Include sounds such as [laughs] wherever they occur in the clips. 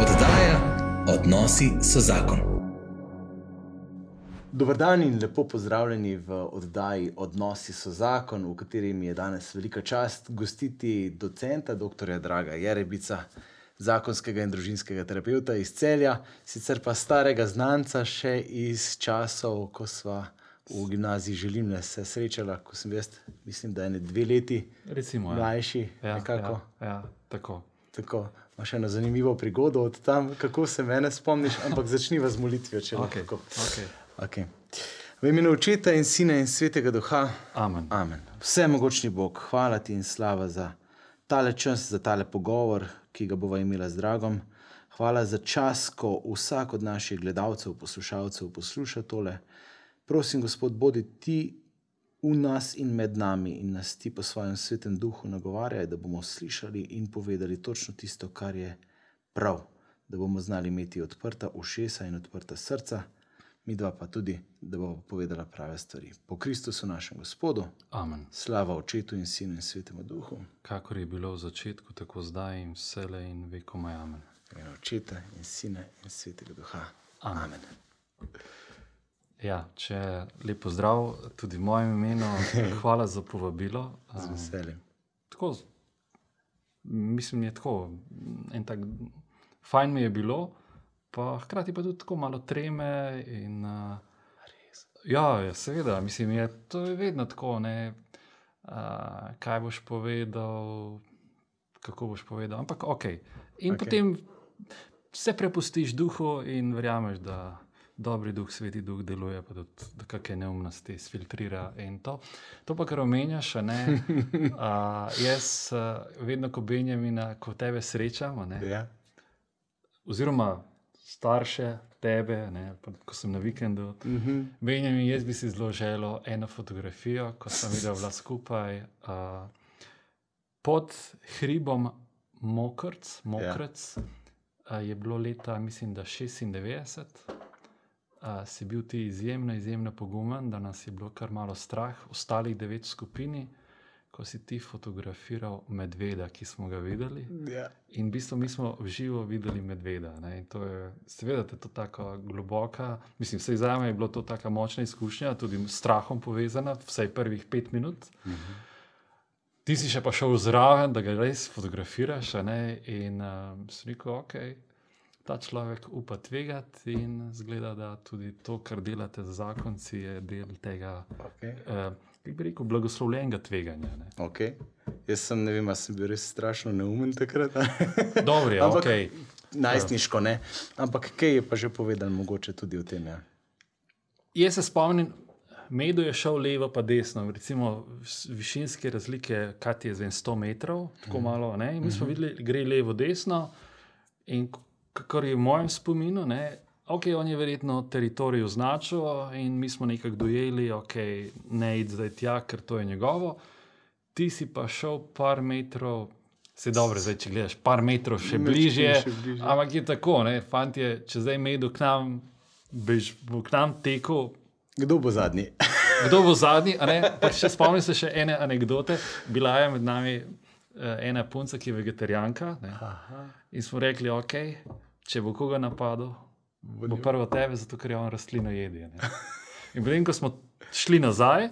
Oddaja Odnosi so zakon. Dober dan in lepo pozdravljeni v oddaji Odnosi so zakon, v kateri mi je danes velika čast gostiti docenta, dr. Draga Jerebica, zakonskega in družinskega terapeuta iz Celja, sicer pa starega znanca še iz časov, ko sva v gimnaziji želim, se srečala, ko sem jaz, mislim, da je ne dve leti Recimo, ja. mlajši. Ja, nekako. ja, ja, tako. Tako, imaš eno zanimivo prigodo od tam, kako se mene spomniš, ampak začniva z molitvijo, če Okay. lahko. Okay. Okay. V imenu Očeta in Sina in Svetega Duha. Amen. Amen. Vse mogočni Bog, hvala ti in slava za tale čas, za tale pogovor, ki ga bova imela z dragom. Hvala za čas, ko vsak od naših gledalcev, poslušalcev posluša tole. Prosim, Gospod, bodi ti v nas in med nami in nas ti po svojem svetem duhu nagovarjaj, da bomo slišali in povedali točno tisto, kar je prav, da bomo znali imeti odprta ušesa in odprta srca, mi dva pa tudi, da bomo povedala prave stvari. Po Kristusu našem Gospodu, Amen. slava Očetu in Sinu in Svetemu Duhu, Kakor je bilo v začetku, tako zdaj in vselej in vekomaj. Amen. in Očeta in Sina in Svetega Duha. Amen. Amen. Ja, če lepo zdrav, tudi v mojem imenu, hvala za povabilo. Z Um, veseljem. tako, mislim, je tako. En tak, fajn mi je bilo, pa hkrati pa tudi tako malo treme. In, uh, ja, ja, seveda, mislim, je, to je vedno tako. Ne, uh, kaj boš povedal, kako boš povedal. Ampak ok. In okay. potem se prepustiš duhu in verjameš, da. Dobri duh, sveti duh deluje, pa tudi da kakšne neumnosti filtrira. in To, to pa, kar omenjaš, ne. [laughs] Uh, jaz uh, vedno, ko Benjamina, ko tebe srečam, a ne, Ja. oziroma starše tebe, ne, pa ko sem na vikendu. Mhm. Benjamin, jaz bi si zelo želel eno fotografijo, ko sem videl skupaj uh, pod hribom Mokrc. Mokrc uh, je bilo leta, mislim, da 96. Uh, si bil ti izjemno, izjemno pogumen, da nas je bilo kar malo strah, ostalih devet skupini, ko si ti fotografiral medveda, ki smo ga videli. Ja. In v bistvu mi smo v živo videli medveda. Je, seveda, je to tako globoka, mislim, vse za me je bilo to tako močna izkušnja, tudi s strahom povezana, vsaj prvih pet minut. Ti si še pa šel zraven, da ga res fotografiraš. ne, In uh, sem rekel, ok. Ta človek upa tvegati, in zgleda, da tudi to, kar delate z zakonci, je del tega, Okay. kako bi rekel, blagoslovljenega tveganja. Ne. Okay. Jaz sem, ne vem, ali sem bil res strašno neumen takrat. [laughs] Dobro, je, Ampak- okay. Najstniško ne. Ampak kaj je pa že povedal, mogoče tudi o tem. Ja. Jaz se spomnim, Medo je šel levo, pa desno, recimo višinske razlike, kaj je zdaj 100 metrov, tako malo. Ne? In mi smo videli, gre levo, desno. In kar je v mojem spominu, ne, ok, on je verjetno teritorij označil in mi smo nekako dojeli, ok, ne id zdaj tja, ker to je njegovo. Ti si pa šel par metrov. Se dobro, zdaj, če gledaš, par metrov še Mečkeno bližje. še bližje. Ampak je tako, ne, fantje, če zdaj medo k nam, bež, bo k nam tekel, Kdo bo zadnji? Kdo bo zadnji? a ne? Pa Še spomnim se še ene anekdote. Bila je med nami ena punca, ki je vegetarijanka. In smo rekli, ok, če bo koga napadel, bo prvo tebe, zato ker je on rastlino jedje. Ne? In potem, ko smo šli nazaj,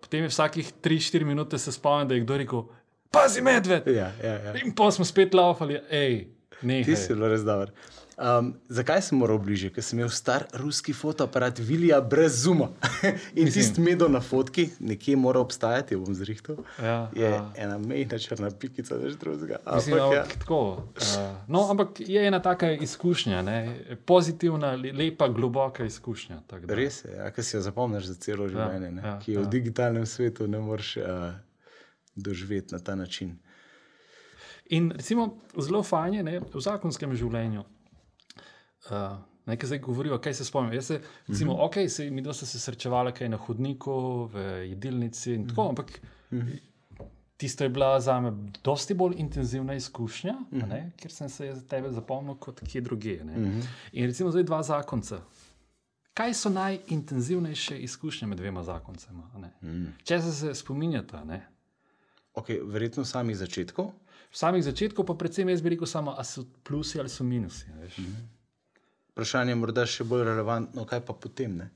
potem je vsakih 3-4 minute se spomnim, da je kdo rekel: Pazi, medved! Ja, ja, ja. In pa smo spet laufali, hej, Ti nekaj. si bil res dober. Um, zakaj sem moral bliže? Ker sem imel star ruski fotoaparat Vilija brez zuma. [laughs] In tisti medo na fotki, nekje mora obstajati, jo bom zrihtal. Ja, Je ja. ena mejna črna pikica, več drugega. Mislim, Ampak, ja. tako, uh, no, ampak je ena taka izkušnja, ne? pozitivna, le- lepa, globoka izkušnja. Res je, ja, ki si jo zapomniš za celo življenje, ja, ja, ki jo ja. v digitalnem svetu ne moreš uh, doživeti na ta način. In recimo, zelo fajn je ne, v zakonskem življenju. Uh, Nekaj zdaj govorijo, kaj se spomnim. Jaz se, recimo, mm -hmm. ok, se, mi dva sta se srečevala kaj na hodniku, v jedilnici in tako, ampak tisto je bila za me dosti bolj intenzivna izkušnja, mm -hmm. ne, ker sem se za tebe zapomnil kot kje druge. Mm -hmm. In recimo zdaj dva zakonca. Kaj so najintenzivnejše izkušnje med dvema zakoncema? ne? Mm. Če se, se spominjata, ne? Okay, verjetno samih začetkov. Samih začetkov, pa predvsem jaz bi rekel, samo, ali so plusi ali so minusi. veš. Vprašanje je morda še bolj relevantno, kaj pa potem. Ne?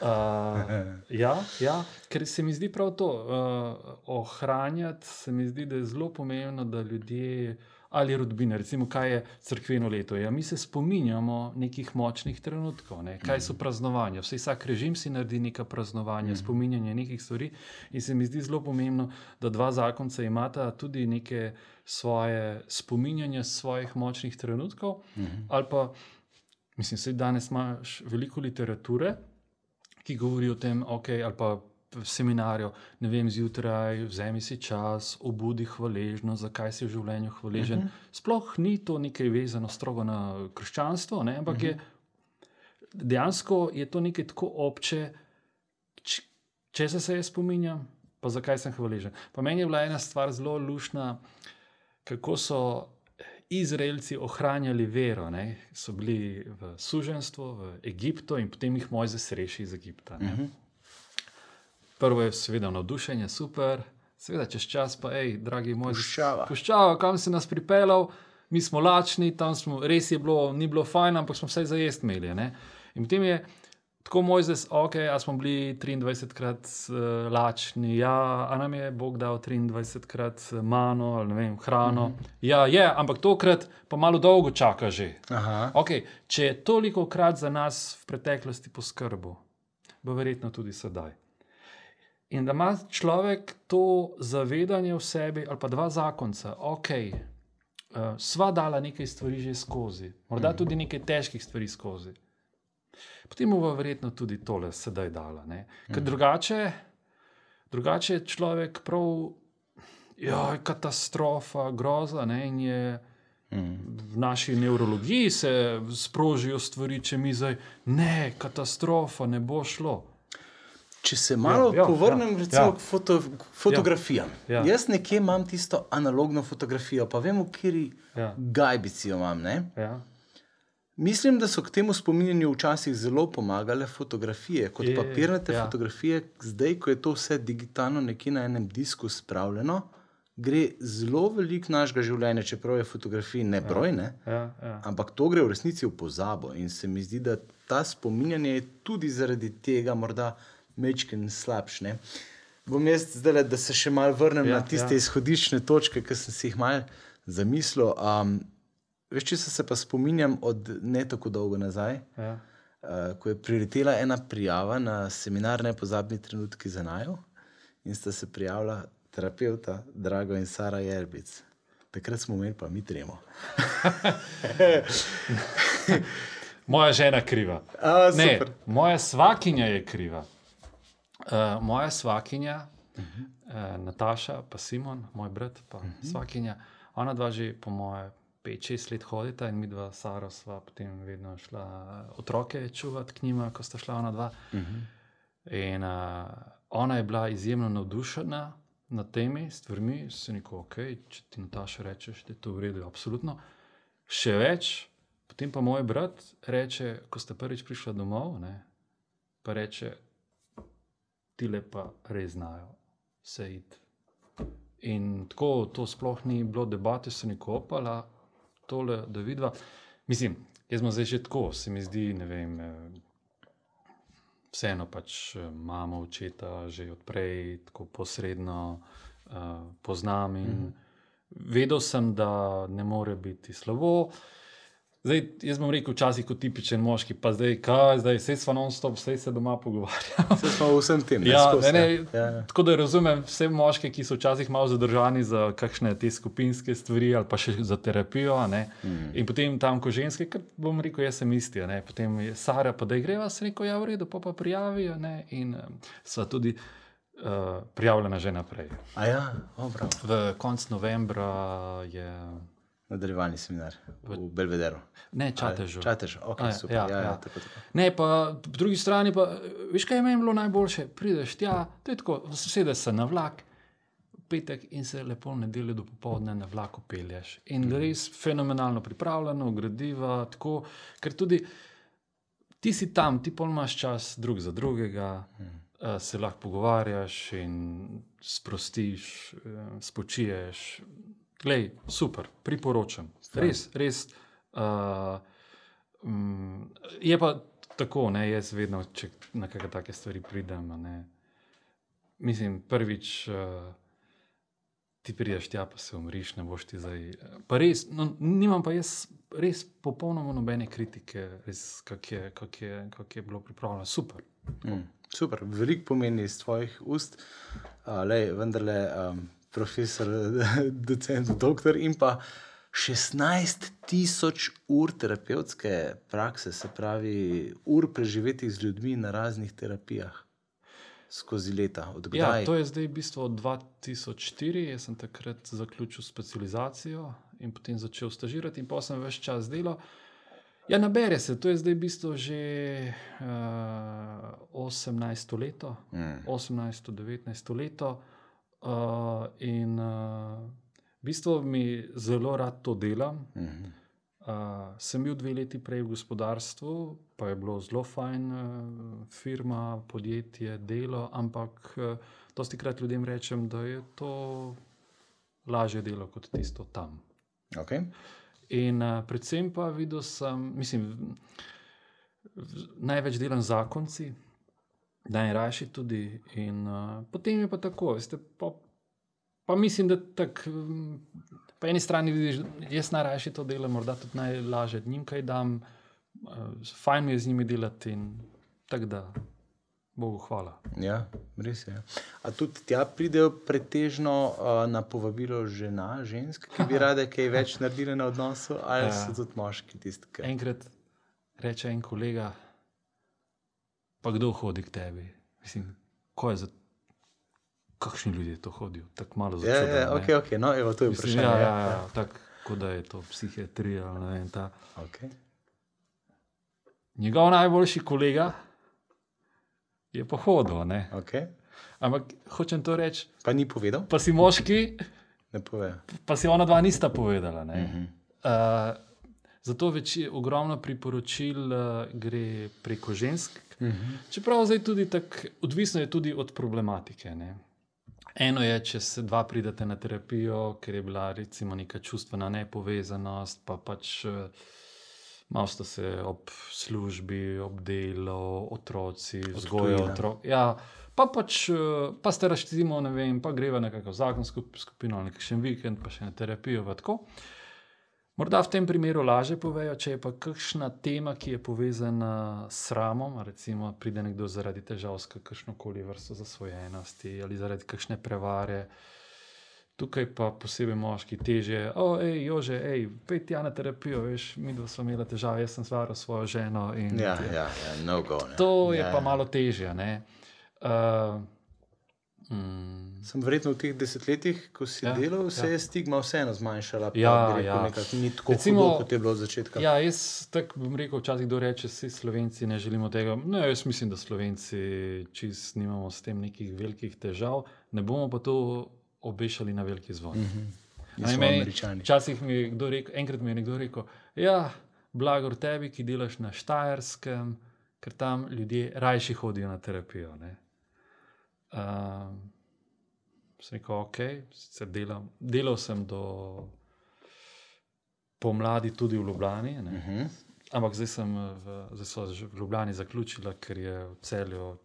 Uh, ja, ja, ker se mi zdi prav to. Uh, ohranjati se mi zdi, da je zelo pomembno, da ljudje ali rodbine, recimo, kaj je crkveno leto. Ja, mi se spominjamo nekih močnih trenutkov, ne? kaj so praznovanja. Vse, vsak režim si naredi neka praznovanja, spominjanje nekih stvari. In se mi zdi zelo pomembno, da dva zakonca imata tudi neke svoje spominjanja svojih močnih trenutkov. Ali pa, mislim, da danes imaš veliko literature ki govori o tem, okay, ali pa v seminarju, ne vem, zjutraj, vzemi si čas, obudi hvaležno, zakaj si v življenju hvaležen. Uh -huh. Sploh ni to nekaj vezano strogo na krščanstvo, ne? ampak uh -huh. je dejansko je to nekaj tako obče, č- če se jaz spominjam, pa zakaj sem hvaležen. Pa meni je bila ena stvar zelo lušna, kako so. Izraelci ohranjali vero, ne? so bili v suženstvu, v Egiptu in potem jih Mojzes reši iz Egipta. Uh -huh. Prvo je seveda navdušenje, super, seveda čez čas pa, hej, dragi moj, Puščava. puščava, kam si nas pripeljal, mi smo lačni, tam smo, res je bilo, ni bilo fajn, ampak smo vse za jesti imeli. Ne? In potem je tako Mojzes, ok, a smo bili 23 krat uh, lačni, ja, a nam je Bog dal 23 krat mano ali ne vem, hrano. Mm -hmm. Ja, je, ampak tokrat pa malo dolgo čaka že. Aha. Okay, če je toliko krat za nas v preteklosti poskrbel, bo verjetno tudi sedaj. In da ima človek to zavedanje v sebi, ali pa dva zakonca, ok, uh, sva dala nekaj stvari že skozi, morda tudi nekaj težkih stvari skozi. Potem bo verjetno tudi tole sedaj dala. Ne? Ker drugače, drugače je človek prav, ja, katastrofa, groza. Ne? In je v naši nevrologiji se sprožijo stvari, če mi zdaj, ne, katastrofa, ne bo šlo. Če se malo Ja, ja, ja, povrnem ja, ja, recimo, ja. k foto, k fotografijam. Ja. Ja. Jaz nekje imam tisto analogno fotografijo, pa vem, v kateri Ja. ja. gajbici jo imam. Ne? Ja. Mislim, da so k temu spominjanju včasih zelo pomagale fotografije, kot Je, papirnate ja. ja. fotografije. Zdaj, ko je to vse digitalno nekje na enem disku spravljeno, gre zelo veliko našega življenja, čeprav je fotografij ne broj, ne? Ja, ja. ampak to gre v resnici v pozabo. In se mi zdi, da ta spominjanje je tudi zaradi tega morda mečken slabš. Ne? Bom jaz zdaj, da se še malo vrnem Ja, na tiste ja. izhodiščne točke, ki sem si jih mal zamislil. Um, veš, če se pa spominjam od ne tako dolgo nazaj, Ja. uh, ko je priletela ena prijava na seminar Nepozabni trenutki za najo in sta se prijavila terapeuta Drago in Sara Jerbic. Takrat smo imeli pa mi tremo. [laughs] Moja žena je kriva. A, Ne, moja svakinja je kriva. Uh, moja svakinja, uh -huh. uh, Nataša, pa Simon, moj brat, pa uh -huh. svakinja, ona dva že po moje 5-6 let hodita in mi dva, Sara, sva potem vedno šla otroke čuvati k njima, ko sta šla ona dva. Uh -huh. In uh, ona je bila izjemno navdušena nad temi stvarmi, se neko, ok, če ti Nataša rečeš, da je to v redu, absolutno. Še več, potem pa moj brat reče, ko ste prvič prišli domov, ne, pa reče, ti lepa res znajo se id. In tako to sploh ni bilo debate, se ni kopala, tole, da vidva. Mislim, jaz sem zdaj že tako, se mi zdi, ne vem. eh, Vseeno pač eh, imamo očeta že odprej, tako posredno uh, poznam in mm. vedel sem, da ne more biti slabo. Zdaj, jaz bom rekel, včasih kot tipičen moški, pa zdaj, kaj, zdaj, vse smo non-stop, vse se doma pogovarjamo. Vse smo vsem tem. Ja, skozi, ne, ja. ne, Ja, ja. Tako da razumem vse moške, ki so včasih malo zadržani za kakšne te skupinske stvari ali pa še za terapijo. ne. Mm. In potem tam, ko ženske, ker bom rekel, jaz sem isti. ne. Potem je Sara, pa da greva, se rekel, ja, v redu, pa pa prijavijo. ne. In um, sva tudi uh, prijavljena že naprej. A ja, o, bravo. V koncu novembra je. Nadaljevalni seminar v Belvederu. Ne, čatežu. Čatež, ok, A ja, super. ja, Ja, ja, ja. tako, tako. Ne, pa po drugi strani, pa, veš, kaj je meni bilo najboljše? Prideš tja, to je tako, sedeš se na vlak, petek in se lepo nedeljo do popovdne na vlaku pelješ. In res fenomenalno pripravljeno, gradiva, tako, ker tudi ti si tam, ti pol imaš čas drug za drugega, uh, se lahko pogovarjaš in sprostiš, uh, spočiješ. Glej, super, priporočam. Res, res. Uh, um, je pa tako, ne, jaz vedno, če na kakšne take stvari pridem. Ne, mislim, prvič. Uh, Ti prideš tja, pa se umriš, ne boš ti zdaj. Pa res, no, nimam pa jaz res popolnoma nobene kritike, res, kak je, kak je, kak je bilo pripravljeno. Super. Mm, super, veliko pomeni iz tvojih ust, uh, lej, vendarle um, profesor, [laughs] docent, doktor in pa 16 tisoč ur terapevtske prakse, se pravi, ur preživetih z ljudmi na raznih terapijah skozi leta. Ja, Odkdaj? to je zdaj v bistvu od 2004, jaz sem takrat zaključil specializacijo in potem začel stažirati, in pa sem več čas delal. Ja, nabere se, to je zdaj v bistvu že uh, 18 leto, Mm. 18-19 leto. Uh, in uh, v bistvu mi zelo rad to delam. Mhm. Uh, sem bil dve leti prej v gospodarstvu, pa je bilo zelo fajn, uh, firma, podjetje, delo, ampak uh, dosti krat ljudem rečem, da je to lažje delo kot tisto tam. Okay. In uh, predvsem pa videl sem, mislim, v- največ delam z najrajši tudi. In uh, potem je pa tako, veste, pa, pa mislim, da tako. mm, Po eni strani vidiš, jaz najrajši to delam, morda tudi najlažje njim kaj dam, uh, fajn mi je z njimi delati in tako da, Bogu hvala. Ja, res je. A tudi tja pridejo pretežno uh, na povabilo žena, žensk, ki bi [laughs] rade kaj več naredile na odnosu, ali Ja. so tudi moški tisti, ki. Enkrat reče en kolega, pa kdo hodi k tebi? Mislim, ko je za. Kakšni ljudje to hodijo, tako malo Ja, ja, začudejo. ok, ok, no, evo, to je Mislim, vprašanje. ja, ja, ja, tako kot da je to psihiatrija. ali ne vem, ta. Okay. Njegov najboljši kolega je pohodil. ne. Okay. Ampak hočem to reči, Pa ni povedal, pa si moški, pa si ona dva nista povedala. ne. Mhm. Uh, zato več, ogromno priporočil uh, gre preko žensk. Mhm. Čeprav zdaj tudi tako, odvisno je tudi od problematike. Ne. Eno je, če se dva pridete na terapijo, ker je bila recimo neka čustvena nepovezanost, pa pač eh, malo ste se ob službi, ob delu, otroci, vzgojo Odtujila. otrok. Ja, pa pač, eh, pa ste raštimo, ne vem, pa greva na kakšno zakonsko skupino, ali nekakšen vikend, pa še na terapijo. tako. Morda v tem primeru lažje povejo, če je pa kakšna tema, ki je povezana s sramom, recimo pride nekdo zaradi težav s kakršno koli vrsto zasvojenosti ali zaradi kakšne prevare. Tukaj pa posebej moški teže, o, hej, jože, hej, pej ti na terapijo, veš, mi dva smo imeli težave, jaz sem svaril svojo ženo. In, Ja, ja, ja, no go. Ne. To je ja, pa malo težje. Uh, mm, Sem verjetno v teh desetletjih, ko si ja, Ja, delal, se ja. je stigma vseeno zmanjšala. Ja, rekel, ja. nekako Ni tako Recimo- hudo, kot je bilo od začetka. Ja, jaz tako bom rekel, včasih kdo reče, si Slovenci ne želimo tega. Ne, jaz mislim, da Slovenci čist nimamo s tem nekih velikih težav, ne bomo pa to obešali na veliki zvon. Mm -hmm. Američani. Včasih mi je kdo rekel, enkrat mi je nekdo rekel, ja, blagor tebi, ki delaš na Štajerskem, ker tam ljudje rajši hodijo na terapijo. Ne. Um, sem rekel, ok, sicer delam, delal sem do pomladi tudi v Ljubljani. Ne. Uh -huh. Ampak zdaj, v, zdaj so v Ljubljani zaključila, ker je v celju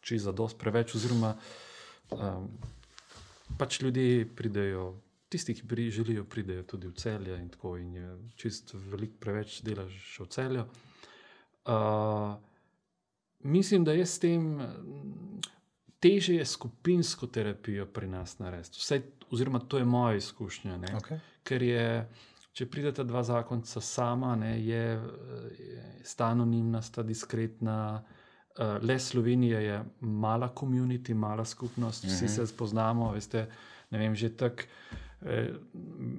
čisto za dost preveč. Oziroma, um, pač ljudje pridejo, tisti, ki pri, želijo, pridejo tudi v celje in tako, in je čist veliko preveč delaš v celju. Uh, mislim, da je s tem mm, težje je skupinsko terapijo pri nas narediti. Vsaj, oziroma, to je moja izkušnja. ne. Okay. Ker je, če pridete dva zakonca sama, ne, je, eh, sta anonimna, sta diskretna. Uh, le Slovenija je mala komunity, mala skupnost, vsi Mhm. se spoznamo. Veste, vem, že tako. Eh,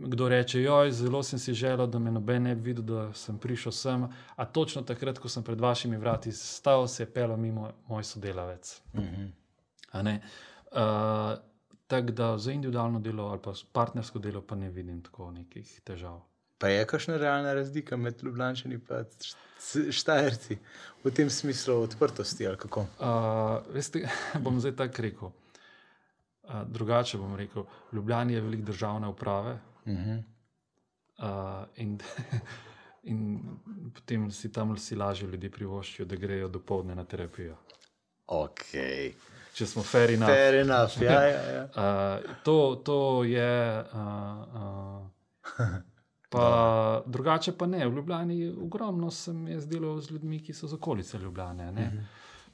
kdo reče, joj, zelo sem si želel, da me noben ne bi videl, da sem prišel sem. A točno takrat, ko sem pred vašimi vrati stal, se je pel mimo moj sodelavec. Uh -huh. Uh, tako da za individualno delo ali pa partnersko delo pa ne vidim tako nekih težav. Pa je kakšna realna razlika med Ljubljani in Štajerci v tem smislu odprtosti? Uh, veste, [laughs] bom zdaj tako rekel. Uh, drugače bom rekel, v Ljubljani je veliko državne uprave, Uh -huh. Uh, in, [laughs] in potem si tam si lažje ljudi privoščijo, da grejo do povdne na terapijo. Ok. Če smo fair enough. Fair enough. Ja, ja, ja. [laughs] Uh, to, to je. Uh, uh, pa [laughs] drugače pa ne. V Ljubljani ogromno se mi je zdelo z ljudmi, ki so z okolice Ljubljane. Ne,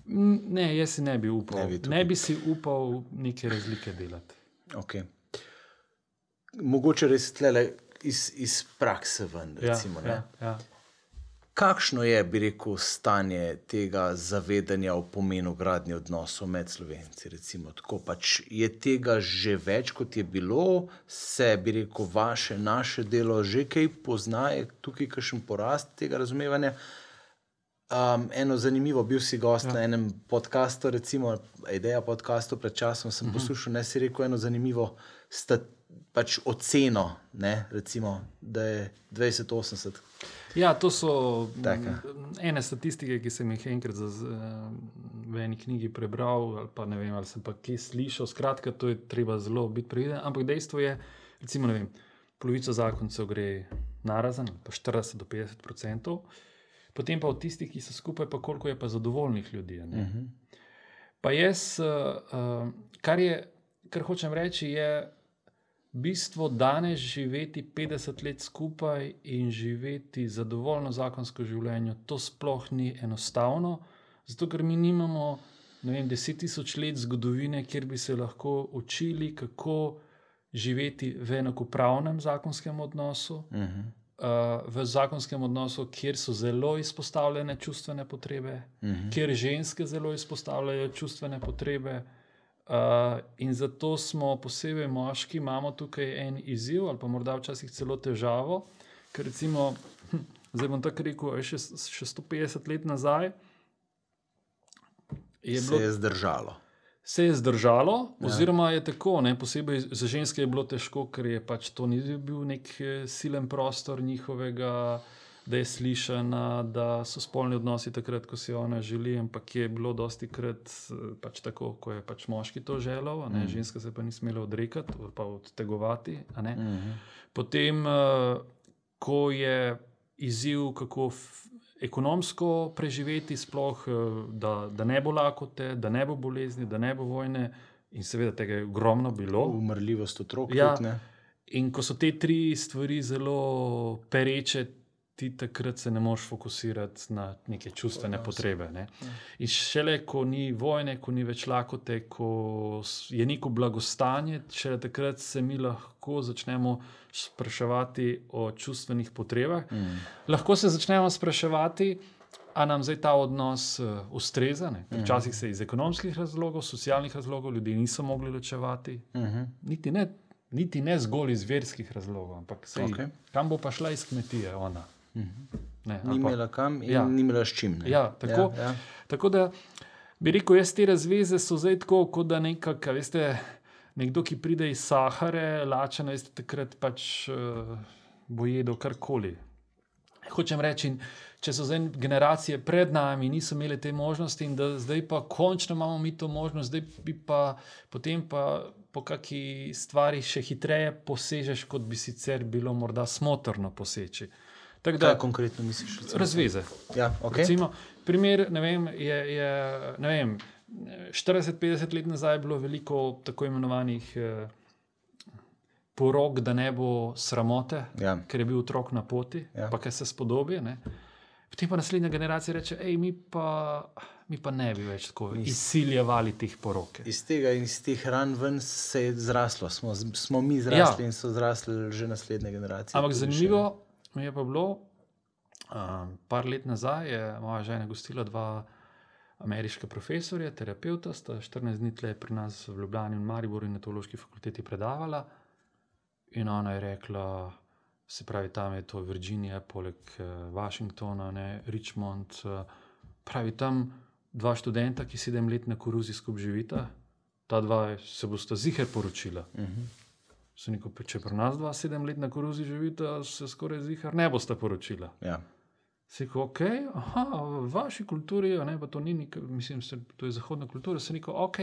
mm. ne jaz si ne bi upal. Ne Ne bi tukaj. ne bi si upal neke razlike delati. Okay. Mogoče res tlele iz, iz prakse ven. Ja, Recimo, ja, ja, ja. Kakšno je, bi rekel, stanje tega zavedanja o pomenu gradnje odnosov med slovenci? Recimo, tako, pač je tega že več, kot je bilo, se bi rekel, vaše, naše delo že kaj poznaje, tukaj kakšen porast tega razumevanja. Um, eno zanimivo, bil si gost ja. na enem podkastu, recimo, ideja podkastu pred časom sem uh -huh. poslušal, ne si rekel eno zanimivo stat, pač oceno, ne, recimo, da je 2080. Ja, to so Taka. m, ene statistike, ki sem jih enkrat za, z, eh, v eni knjigi prebral, ali pa ne vem, ali sem pa kje slišal. Skratka, to je treba zelo biti previden. Ampak dejstvo je, recimo, ne vem, polovica zakoncev gre narazen, pa 40 do 50 odstotkov, potem pa od tistih, ki so skupaj, pa koliko je pa zadovoljnih ljudi. ne. Uh -huh. Pa jaz, uh, kar, je, kar hočem reči, je bistvo danes živeti 50 let skupaj in živeti zadovoljno zakonsko življenje. To sploh ni enostavno, zato ker mi nimamo vem, 10 tisoč let zgodovine, kjer bi se lahko učili, kako živeti v enakopravnem zakonskem odnosu. Uh -huh. Uh, v zakonskem odnosu, kjer so zelo izpostavljene čustvene potrebe, Uh -huh. kjer ženske zelo izpostavljajo čustvene potrebe. Uh, in zato smo posebej moški, imamo tukaj en izziv, ali pa morda včasih celo težavo. Ker recimo, hm, zdaj bom tako rekel, še, še 150 let nazaj je Se bilo je zdržalo. se je zdržalo, ja. oziroma je tako, ne, posebej za ženske je bilo težko, ker je pač to ni bil nek eh, silen prostor njihovega, da je slišana, da so spolni odnosi takrat, ko si ona želi, ampak je bilo dosti krat pač tako, ko je pač moški to želel, mm. ženska se pa ni smela odrekati ali pa odtegovati. ne. Uh-huh. Potem, eh, ko je izziv, kako ekonomsko preživeti, sploh, eh, da, da ne bo lakote, da ne bo bolezni, da ne bo vojne, in seveda tega je ogromno bilo. Umrljivost otrok. Ja. tudi, ne? In ko so te tri stvari zelo pereče, ti takrat se ne moreš fokusirati na neke čustvene potrebe. Ne? In šele, ko ni vojne, ko ni več lakote, ko je neko blagostanje, šele takrat se mi lahko začnemo spraševati o čustvenih potrebah. Mm. Lahko se začnemo spraševati, ali nam zdaj ta odnos uh, ustreza. Ker Včasih se iz ekonomskih razlogov, socialnih razlogov ljudi niso mogli ločevati, Uh-huh. niti ne, niti ne zgolj iz verskih razlogov, ampak sej, okay. kam bo pa šla iz kmetije ona. Ne, Ni imela kam in Ja. ni imela s čim. ne. Ja, tako. Ja, ja. Tako da bi rekel, jaz te razveze so zdaj tako, kot da nekak, veste, nekdo, ki pride iz Sahare, lačen, veste, takrat pač uh, bo jedel karkoli. Hočem reči, če so zdaj generacije pred nami, niso imeli te možnosti, in da zdaj pa končno imamo mi to možnost, zdaj bi pa potem pa po kakšni stvari še hitreje posežeš, kot bi sicer bilo morda smotrno poseči. Tako da Kaj konkretno misliš? recimo? razveze. Ja, okay. Recimo, primer, ne vem, je, je ne vem, 40-50 let nazaj je bilo veliko tako imenovanih eh, porok, da ne bo sramote, Ja. ker je bil otrok na poti, Ja. ja. pa kaj se spodobi. Ne? Potem pa naslednja generacija reče: hej, mi pa, mi pa ne bi več tako izsiljevali teh porok. Iz tega in iz teh ran ven se je zraslo, smo, smo mi zrasli ja. in so zrasli že naslednje generacije. Ampak zanimivo mi je pa bilo, um, par let nazaj je moja žena gostila dva ameriška profesorja, terapeuta, sta 14 dni tle pri nas v Ljubljani in Mariboru in na teološki fakulteti predavala. In ona je rekla, se pravi, tam je to Virginija, poleg uh, Washingtona, ne, Richmond. Uh, pravi tam dva študenta, ki sedem let na koruzi skupaj živita, ta dva se bosta ziger poročila. Uh -huh. Se neko, če pri nas dva sedem let na koruzi živita, se skoraj zihar ne bosta poročila. ja. Se reko, ok, aha, v vaši kulturi, ne, pa to ni, nek, mislim, se, to je zahodna kultura, se reko, ok.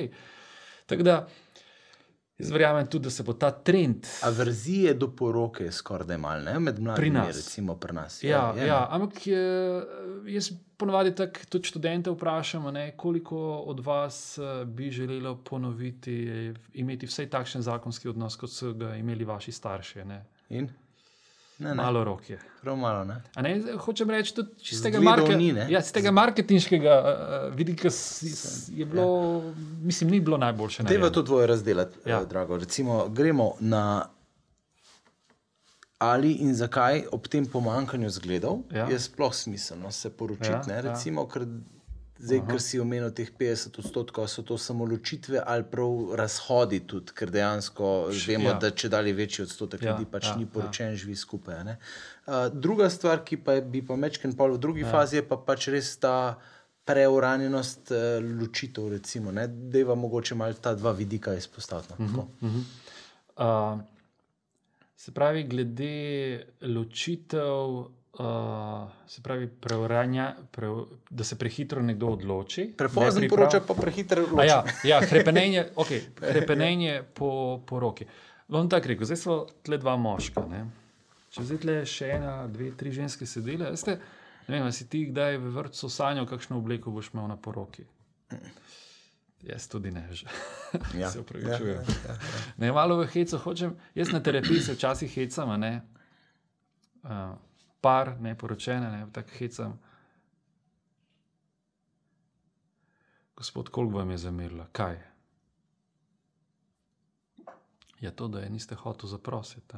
Tako da Jaz verjamem tudi, da se bo ta trend. Averzije do poroke je skoraj malo, ne med mladimi, nas. recimo pri nas. Ja, je, ja, ampak je, jaz ponovadi tako tudi študente vprašam, ne, koliko od vas eh, bi želelo ponoviti, eh, imeti vsaj takšen zakonski odnos, kot so ga imeli vaši starši. Ne. In? Ne, ne. Malo rok je. Prav malo, ne? A Ne, hočem reči, tudi iz tega, marke, ni, ne? ja, iz tega marketinškega uh, vidika je bilo, ja. mislim, ni bilo najboljše. Deva to dvoje razdelati, Ja. ja. drago. Recimo, gremo na ali in zakaj ob tem pomankanju zgledov Ja. je sploh smiselno se poročiti. Ja, Ja, ja. Recimo, ker zdaj, ker si omenil teh 50 odstotkov, so to samo ločitve ali prav razhodi tudi, ker dejansko vemo, ja. da če dalje večji odstotek Ja, ljudi pač ja, ni ja. poročen, ja. živi skupaj. ne. Uh, druga stvar, ki pa je, bi pa mečken pol v drugi ja. fazi, je pa pač res ta. Preuranjenost uh, ločitev, recimo, da je mogoče malo ta dva vidika izpostaviti. Uh -huh. Uh, se pravi, glede ločitev, uh, se pravi, preuranja, pre, da se prehitro nekdo odloči. Prepozno nepriprav- poroča, pa prehitro A loči. Ja, ja [laughs] hrepenenje, okay, hrepenenje po, po roki. Bom tako rekel, zdaj smo tle dva moška. Ne? Če zdaj tle še ena, dve, tri ženske sedele, veste, ne vem, si ti kdaj v vrtu sanjal, kakšno obleko boš imel na poroki. Jaz tudi ne, že. [laughs] Ja. se upravičujem. Ne, malo v hecu hočem, jaz na terapiji se včasih hecam, ne. Uh, par, ne poročene, ne, tako hecam. Gospod, koliko vam je zamerila? Kaj? Je to, da je niste hotel zaprositi.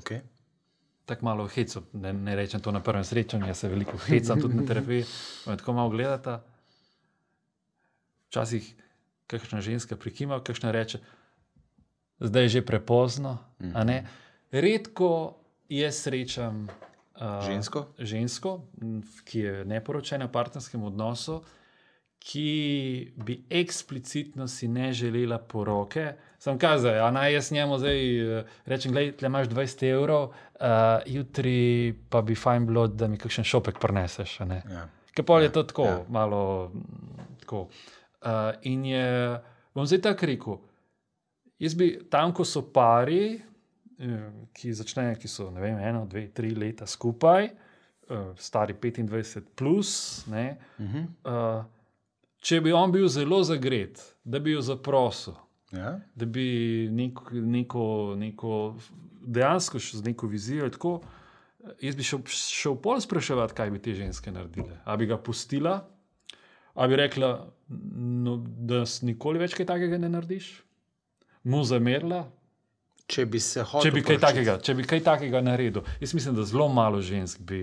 Okay. Tako malo hecam, ne, ne rečem to na prvem srečanju, jaz se veliko hecam tudi na terapiji. Tako malo gledata. Včasih kakšna ženska prikima, kakšna reče, zdaj je že prepozno. a ne. Redko jaz srečam uh, Žensko? žensko, ki je neporočena v partnerskem odnosu, ki bi eksplicitno si ne želela poroke. Sam kazaj, a naj jaz njemu zdaj eh, rečem, tle imaš 20 evrov, uh, jutri pa bi fajn bilo, da mi kakšen šopek ne. Ja. Ker pol je to tako, ja. ja. malo tako. Uh, in je, bom zdaj tako rekel, jaz bi tam, ko so pari, ki začnejo, ki so vem, eno, dve, tri leta skupaj, uh, stari 25, plus, ne, uh -huh. uh, če bi on bil zelo zagret, da bi jo zaprosil, Ja. da bi neko, neko, neko dejansko šel z neko vizijo. Tako, jaz bi šel, šel pol spraševati, kaj bi te ženske naredile. A bi ga pustila, a bi rekla, no, da s nikoli več kaj takega ne narediš, mu zamerila. Če bi se hotel. Če bi, kaj poročiti. takega, če bi kaj takega naredil, jaz mislim, da zelo malo žensk bi,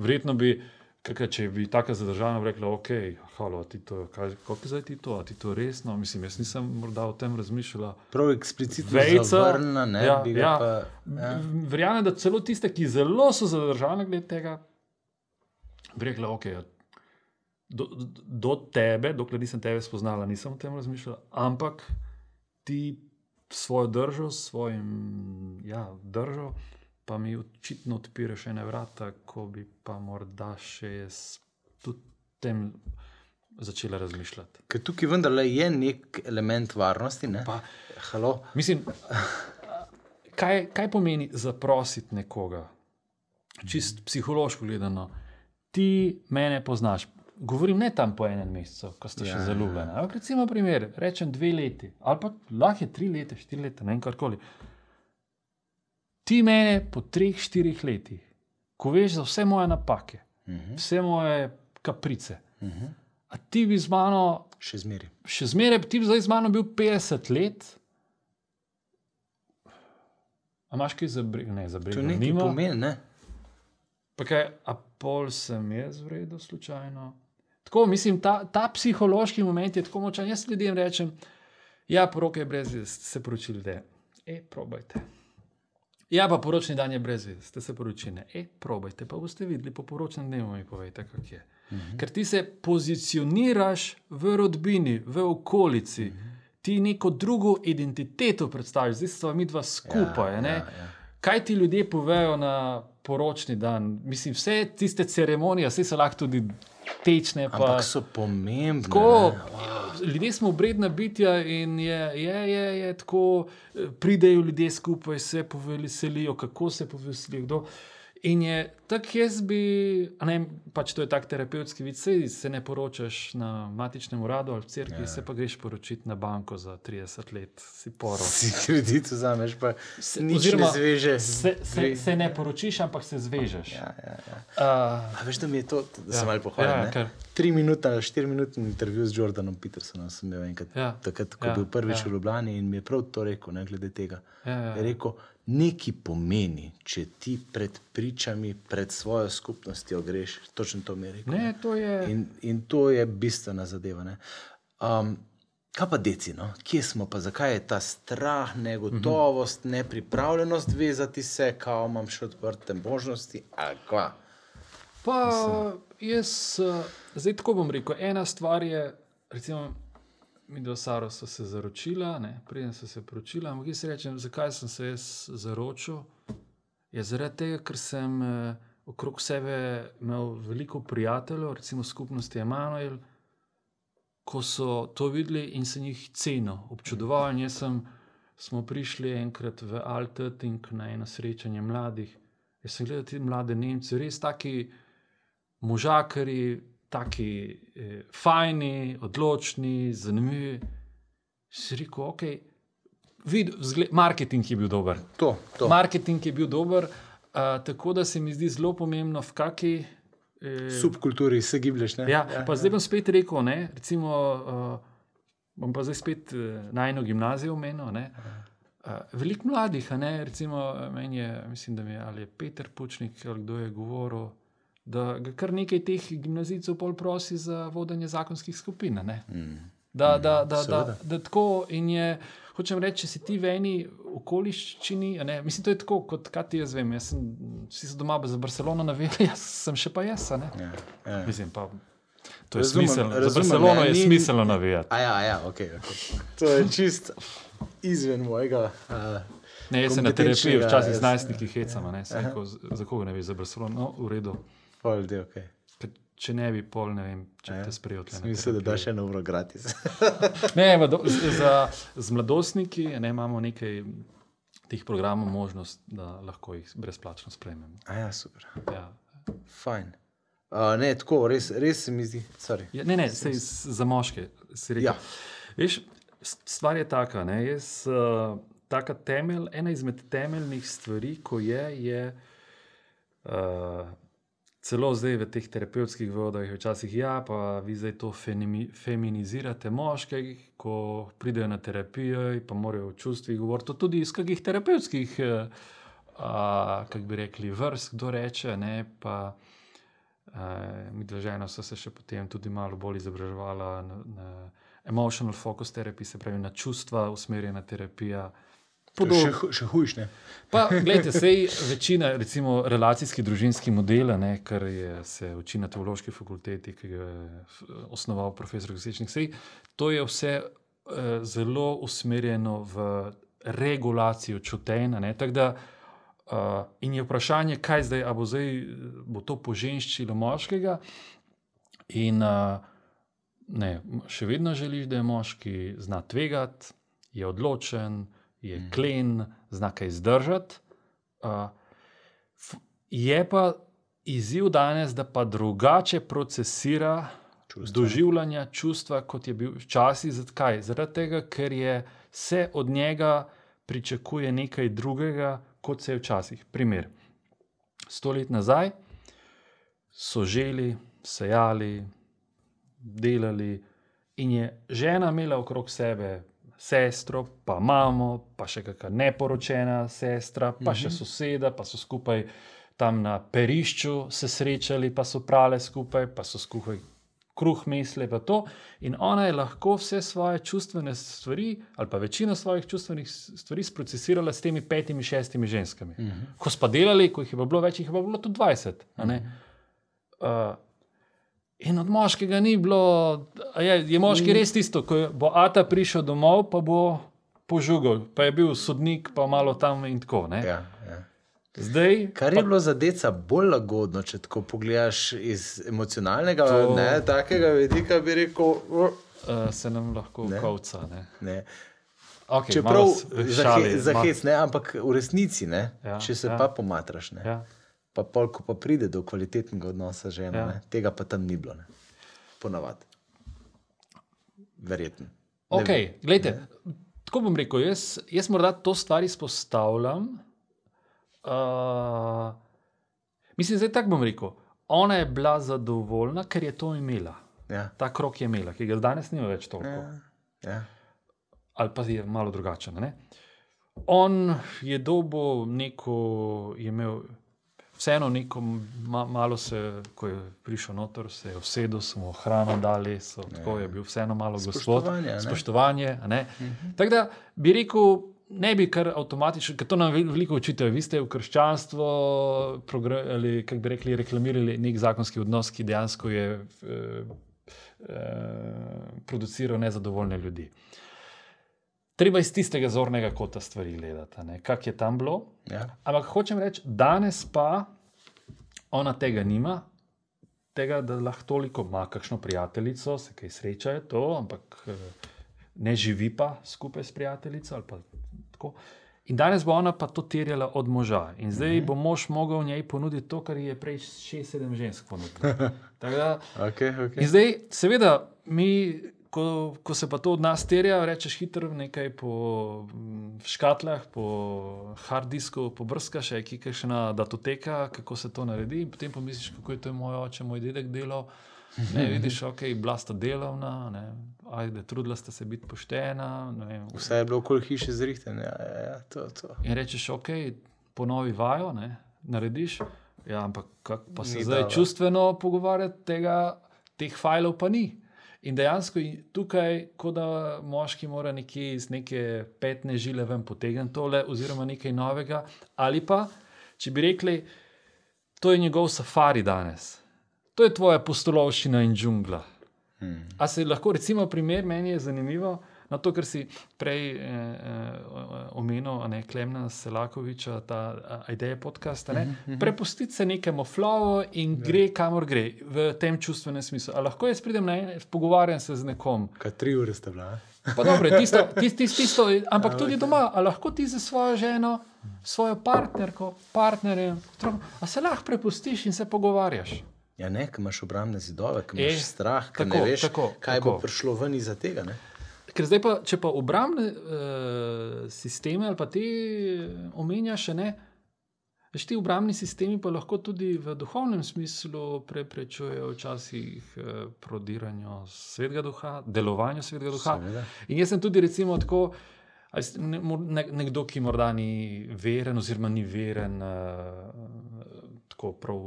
verjetno bi, kaka, če bi tako zadržano rekla, ok, halo, ti to, kaj, kako zdaj ti to, a ti to resno, mislim, jaz nisem morda o tem razmišljala. Prav eksplicitno Vejca, zavrnjena, ne ja, ja. pa. Ja. Verjamem, da celo tiste, ki zelo so zadržane glede tega, bi rekla, ok. Do, do tebe, dokler nisem tebe spoznala, nisem o tem razmišljala, ampak ti svojo držo, s svojim ja, držo, pa mi očitno odpiraš ene vrata, ko bi pa morda še jaz tudi tem začela razmišljati. Ker tukaj vendarle je nek element varnosti. Ne? Pa, Halo. Mislim, kaj, kaj pomeni zaprositi nekoga? Čist psihološko gledano, ti mene poznaš. Govorim ne tam po enem mesecu, ko ste ja, še Ja, zaljubljeni. Ampak recimo, primer, rečem dve leti, ali pa lahko je tri leta, štiri leta, ne vem karkoli. Ti mene po treh, štirih letih, ko veš za vse moje napake, uh Mhm. -huh. vse moje kaprice, uh Mhm. -huh. a ti bi z mano Še zmeri. še zmeraj, ti bi zdaj z mano bil 50 let. A imaš kaj za brigo? Ne, za To brigo nekaj nima. pomeni, ne? Pa kaj, a pol sem jaz vredno slučajno. Tako, mislim, ta, ta psihološki moment je tako močan. Jaz ljudem rečem, ja, poroke je brez ste se poročili, da je. E, probajte. Ja, pa poročni dan je brez veze, ste se poročili. ne. E, probajte, pa boste videli, po poročnem dnevu mi povejte, kako je. -huh. Ker ti se pozicioniraš v rodbini, v okolici, -huh. ti neko drugo identiteto predstaviš, zdaj smo mi dva skupaj. Ja, Ja, ja, ja. Kaj ti ljudje povejo na poročni dan? Mislim, vse tiste ceremonije, vse so lahko tudi tečne. Pa, Ampak so pomembne. tako, ne. ljudje smo obredna bitja in je, je, je, je tako, eh, pridejo ljudje skupaj, se poveselijo, kako se poveselijo. Kdo. In je tako, jaz bi, ne, pač to je tak terapevtski vid, sej se ne poročaš na matičnem uradu ali v cerkvi, se pa greš poročiti na banko za 30 let, si porod. [laughs] Si kredit vzameš, pa se nič Oziroma, ne zveže. Se, se, se ne poročiš, ampak se zvežeš. Ja, ja, ja. Uh, A veš, da mi je to, da Ja. sem malo pohvalil. Ja, Ja, kar. Tri minute ali štiri minute intervju z Jordanom Petersonom sem imel enkrat. Ja. Takrat, ko Ja, ja, bil prvič ja. ja. v Ljubljani in mi je prav to rekel, ne glede tega. Ja, ja, Je rekel, nekaj pomeni, če ti pred pričami, pred svojo skupnostjo greš. Točno to mi je rekel. ne, to je. In, in to je bistvena zadeva. ne. Um, kaj pa deci, no? kje smo, pa zakaj je ta strah, negotovost, nepripravljenost vezati se, kao imam še odprte možnosti? ali kva? Pa jaz, uh, zdaj tako bom rekel. Ena stvar je, recimo, mi do Saro so se zaročila, ne, preden so se poročila. Ampak jaz rečem, zakaj sem se jaz zaročil? Je zaradi tega, ker sem uh, okrog sebe imel veliko prijateljev, recimo skupnosti Emanuel, ko so to videli in sem jih cenil, občudoval. In jaz sem, smo prišli enkrat v Altetink na eno srečanje mladih. Jaz sem gledal te mlade Nemce, res taki možakari, taki eh, fajni, odločni, zanimivi. Si rekel, ok, vid, vzgled, marketing je bil dober. To, to. Marketing je bil dober, uh, tako da se mi zdi zelo pomembno, v kakšni. Eh, subkulturi se giblješ. Ne? Ja, pa zdaj bom spet rekel, ne, recimo, uh, bom pa zdaj spet uh, najno gimnazijo omenil. ne. Uh, veliko mladih, ne, recimo, meni je, mislim, da mi je ali je Peter Pučnik ali kdo je govoril, da ga kar nekaj teh gimnazijcev pol prosi za vodenje zakonskih skupin. ne. Da, da, da, da, seveda. da tako in je, hočem reči, če si ti v eni okoliščini, a ne, mislim, to je tako, kot kaj ti jaz vem. Jaz sem, vsi so doma za Barcelono naveli, [laughs] jaz sem še pa jaz. a ne. Ja, ja. Mislim pa, to je Razumem, smiselno. Za razumem, Barcelono ja, je ni- smiselno navijati. A ja, ja, okay, okay. To je čist izven mojega. Uh, Ne, jaz se na terapiji včasih z najstniki hecamo. ne, saj ko- Za koga ne veš, za Barcelono? No, v redu. del, okay. Če ne bi pol, ne vem, če Ja, te sprejel. tle na Smisel, da terapijo. daš eno uro gratis. [laughs] Ne, do- z, za, z mladostniki ne, imamo nekaj teh programov možnost, da lahko jih brezplačno sprejmemo. A ja, super. Ja. Fajn. Uh, ne, tako, res, res se mi zdi. Sorry. Ja, ne, ne, sej, za moške si rekel. Ja. Veš, stvar je taka. Ne, jaz, uh, taka temelj, ena izmed temeljnih stvari, ko je, je uh, celo zdaj v teh terapevtskih vodah, je včasih ja, pa vi zdaj to fenimi, feminizirate moške, ko pridejo na terapijo, pa morajo o čustvih govoriti. Tudi iz kakih terapevtskih, uh, kako bi rekli, vrst, kdo reče. Ne, pa, Uh, mi žena so se še potem tudi malo bolj izobraževala na, na emotional focus therapy, se pravi na čustva usmerjena terapija. Še, hu- še hujš, ne? Pa, gledajte, sej večina, recimo, relacijski družinski model, ne, kar je, se uči na teološki fakulteti, ki ga je osnoval profesor Gosečnik, sej to je vse uh, zelo usmerjeno v regulacijo čutenja. Uh, in je vprašanje, kaj zdaj, ali bo, zdaj, eh, bo to poženščilo moškega. In uh, ne, še vedno želiš, da je moški zna tvegati, je odločen, je mm. klen, zna kaj zdržati. Uh, je pa izziv danes, da pa drugače procesira Čustva. doživljanja, čustva, kot je bil včasih. Zakaj? Zaradi tega, ker je se od njega pričakuje nekaj drugega, kot se je včasih. Primer. Sto let nazaj so želi, sejali, delali, in je žena imela okrog sebe sestro, pa mamo, pa še kakšna neporočena sestra, pa še soseda, pa so skupaj tam na perišču se srečali, pa so prale skupaj, pa so skupaj kruh misle, pa to. In ona je lahko vse svoje čustvene stvari, ali pa večino svojih čustvenih stvari, sprocesirala s temi petimi, šestimi ženskami. Uh -huh. Ko smo delali, ko jih je bilo več, jih je bilo tudi 20. a ne. Uh, in od moškega ni bilo, a je, je moški res tisto, ko bo Ata prišel domov, pa bo požugal, pa je bil sodnik, pa malo tam in tako. ne. Ja, ja. Zdaj, Kar je bilo za deca bolj lagodno, če tako pogledaš iz emocionalnega, To- ne takega vidika, bi rekel, "O, uh, se nam lahko Ne. kovca. Ne? Ne. Okay, Čeprav za, he, za hec, ne, ampak v resnici, ne, Ja, če se ja. pa pomatraš, ne, Ja. Pa pol, ko pa pride do kvalitetnega odnosa z ženo, Ja. ne, tega pa tam ni bilo. Ne. Ponavadi. Verjetno. Ok, gledajte, tako bom rekel, jaz, jaz morda to stvar izpostavljam. Uh, mislim, zdaj tako bom rekel. Ona je bila zadovoljna, ker je to imela. Ja. Ta krok je imela, ki ga danes nima več toliko. Ja. Ja. ali pa je malo drugačen. Ne? On je dobil neko, je imel vseeno neko, ma, malo se, ko je prišel noter, se je usedel, so mu hrano dali, so, tako je bil vseeno malo gospod. Spoštovanje, ne? Spoštovanje. ne. Tako da bi rekel. Ne bi kar avtomatično, ker to nam vel- veliko učitev. Vi ste v krščanstvo, ali kako bi rekli, reklamirali nek zakonski odnos, ki dejansko je eh, eh, produciral nezadovoljne ljudi. Treba iz tistega zornega kota stvari gledati, kak je tam bilo. Ja. Ampak hočem reči, danes pa ona tega nima, tega, da lahko toliko ima, kakšno prijateljico, se kaj srečajo, to, ampak eh, ne živi pa skupaj s prijateljico. ali pa tako. In danes bo ona pa to terjala od moža. In zdaj bo mož mogel njej ponuditi to, kar je prej 6-7 žensk ponudil. [laughs] Da, Okay, okay. In zdaj, seveda, mi, ko, ko se pa to od nas terja, rečeš hitro nekaj po mm, škatlah, po hard disku, pobrskaš, je ena datoteka, kako se to naredi. In potem pomisliš, kako je to moj oče, moj dedek delal. Ne, [laughs] vidiš, ok, bila sta delovna, ne, ajde, trudila sta se biti poštena. Vem, Vse je bilo okoli hiše zrihteno. Ja, ja, ja, to, to. In rečeš, ok, ponovi vajo, ne, narediš. Ja, ampak kak pa se Ni zdaj dala. čustveno pogovarjati, tega, teh fajlov pa ni. In dejansko tukaj, kot da moški mora nekje iz neke petne žile ven potegniti tole, oziroma nekaj novega. Ali pa, če bi rekli, to je njegov safari danes, to je tvoja postolovščina in džungla. Hmm. A se lahko, recimo, primer meni je zanimivo, na to, kar si prej eh, eh, omenil, ne Klemna Selakoviča, ta ideja podcasta. Ne? Prepustiti se nekemu flowu in gre, kamor gre, v tem čustvenem smislu. A lahko jaz pridem na en, pogovarjam se z nekom. Kaj tri ure sta bila? Pa dobro, tisto, tisto, tisto, tisto, ampak tudi doma, a lahko ti za svojo ženo, svojo partnerko, partnerjem, otrokom, a se lahko prepustiš in se pogovarjaš. Ja, ne, imaš obrambne zidove, Eh, imaš strah, ker tako, ne veš, tako, kaj tako. bo prišlo ven iz tega. Ne? Ker zdaj pa, če pa obrambne uh, sisteme ali pa te eh, omenjaš, ne. Veš, ti obrambni sistemi pa lahko tudi v duhovnem smislu preprečujejo včasih eh, prodiranju svetega duha, delovanju svetega duha. Seveda. In jaz sem tudi recimo tako. ne- ne- Nekdo, ki morda ni veren, oziroma ni veren uh, tako prav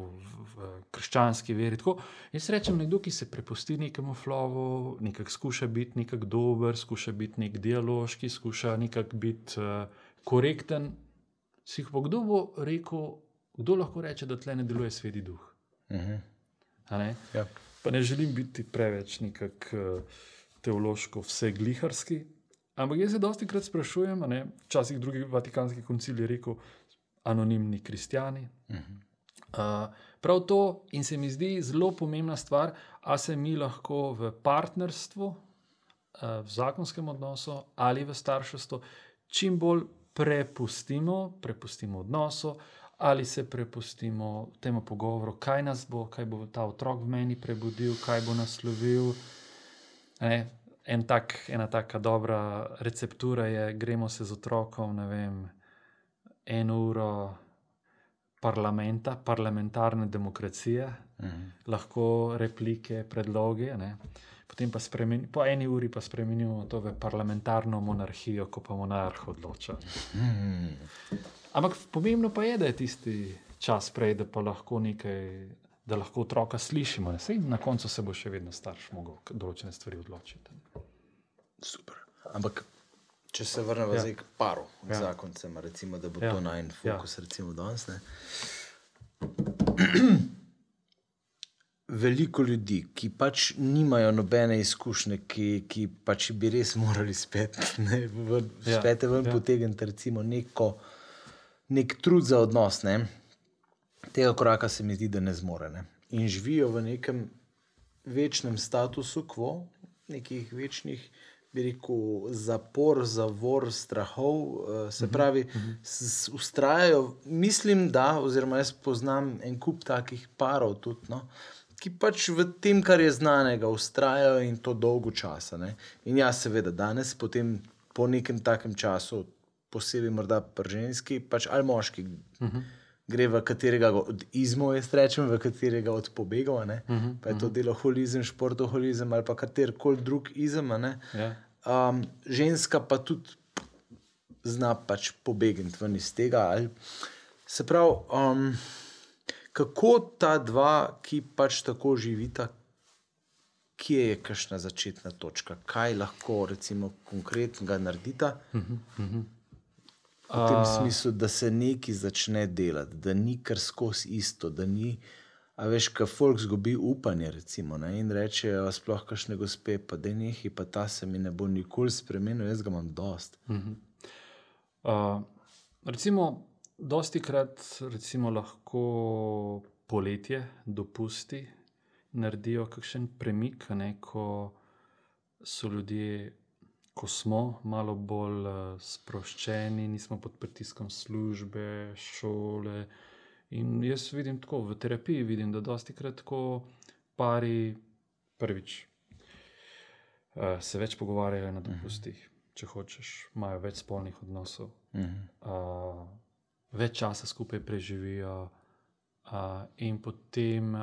krščanski veri. Tako. Jaz rečem, nekdo, ki se prepusti nekemu flowu, nekako skuša biti nekako dober, skuša biti nek dialoški, skuša nekako biti uh, korekten. Si pa kdo bo rekel, kdo lahko reče, da tle ne deluje sveti duh? Mhm. A Ne? Ja. Pa ne želim biti preveč nekako uh, teološko vsegliharski, ampak jaz se dosti krat sprašujem, včasih drugi vatikanski koncil je rekel, anonimni kristijani. Mhm. Uh, prav to in se mi zdi zelo pomembna stvar, a se mi lahko v partnerstvu, uh, v zakonskem odnosu ali v starševstvu čim bolj prepustimo, prepustimo odnosu. Ali se prepustimo temu pogovoru, kaj nas bo, kaj bo ta otrok v meni prebudil, kaj bo naslovil. Ne, en tak, ena taka dobra receptura je, gremo se z otrokom, ne vem, eno uro parlamenta, parlamentarne demokracije, Mhm. lahko replike, predloge. Ne. Potem pa spremeni, po eni uri pa spremenimo to v parlamentarno monarhijo, ko pa monarh odloča. Mhm. Ampak pomembno pa je, da je tisti čas prej, da pa lahko nekaj, da lahko otroka slišimo. Sej na koncu se bo še vedno starš mogel določene stvari odločiti. Super. Ampak, če se vrnemo Ja. zdaj k paru, Ja. zakoncem, recimo, da bo Ja. to najmanj fokus, ja. recimo danes. Ne? Veliko ljudi, ki pač nimajo nobene izkušnje, ki, ki pač bi res morali spet, ne, v, Ja, spet ven ja. potegniti, recimo, neko, nek trud za odnos. Ne. Tega koraka se mi zdi, da ne zmore. Ne. In živijo v nekem večnem statusu quo, nekih večnih, bi rekel, zapor, zavor, strahov. Uh, se pravi, ustrajajo. Mislim, da, oziroma jaz poznam en kup takih parov tudi. No, Ki pač v tem, kar je znanega, ustrajajo in to dolgo časa. Ne? In ja, seveda, danes, potem, po nekem takem času, posebej morda pri ženski, pač ali moški, uh -huh. Gre v katerega od izmov, jaz rečem, v katerega od pobegov. Uh -huh. Pa je to delo holizem, športoholizem ali pa katerkoli drug izem. Ja. Um, ženska pa tudi zna pač pobegniti ven iz tega. Ali, se pravi, um, kako ta dva, ki pač tako živita, kje je kakšna začetna točka, kaj lahko, recimo, konkretnega naredita. V tem smislu, da se nekaj začne delati, da ni kar skozi isto, da ni. A veš, kaj folk zgubi upanje, recimo, ne, in rečejo, sploh kašne gospe, pa da nehi, pa ta se mi ne bo nikoli spremenil, jaz ga imam dost. Uh, recimo, dosti krat recimo, lahko poletje, dopusti, naredijo kakšen premik, ne, ko so ljudje, ko smo malo bolj uh, sproščeni, nismo pod pritiskom službe, šole. In jaz vidim tako, v terapiji vidim, da dosti krat tako pari prvič uh, se več pogovarjajo na dopustih, če hočeš, imajo več spolnih odnosov, uh, več časa skupaj preživijo, uh, in potem.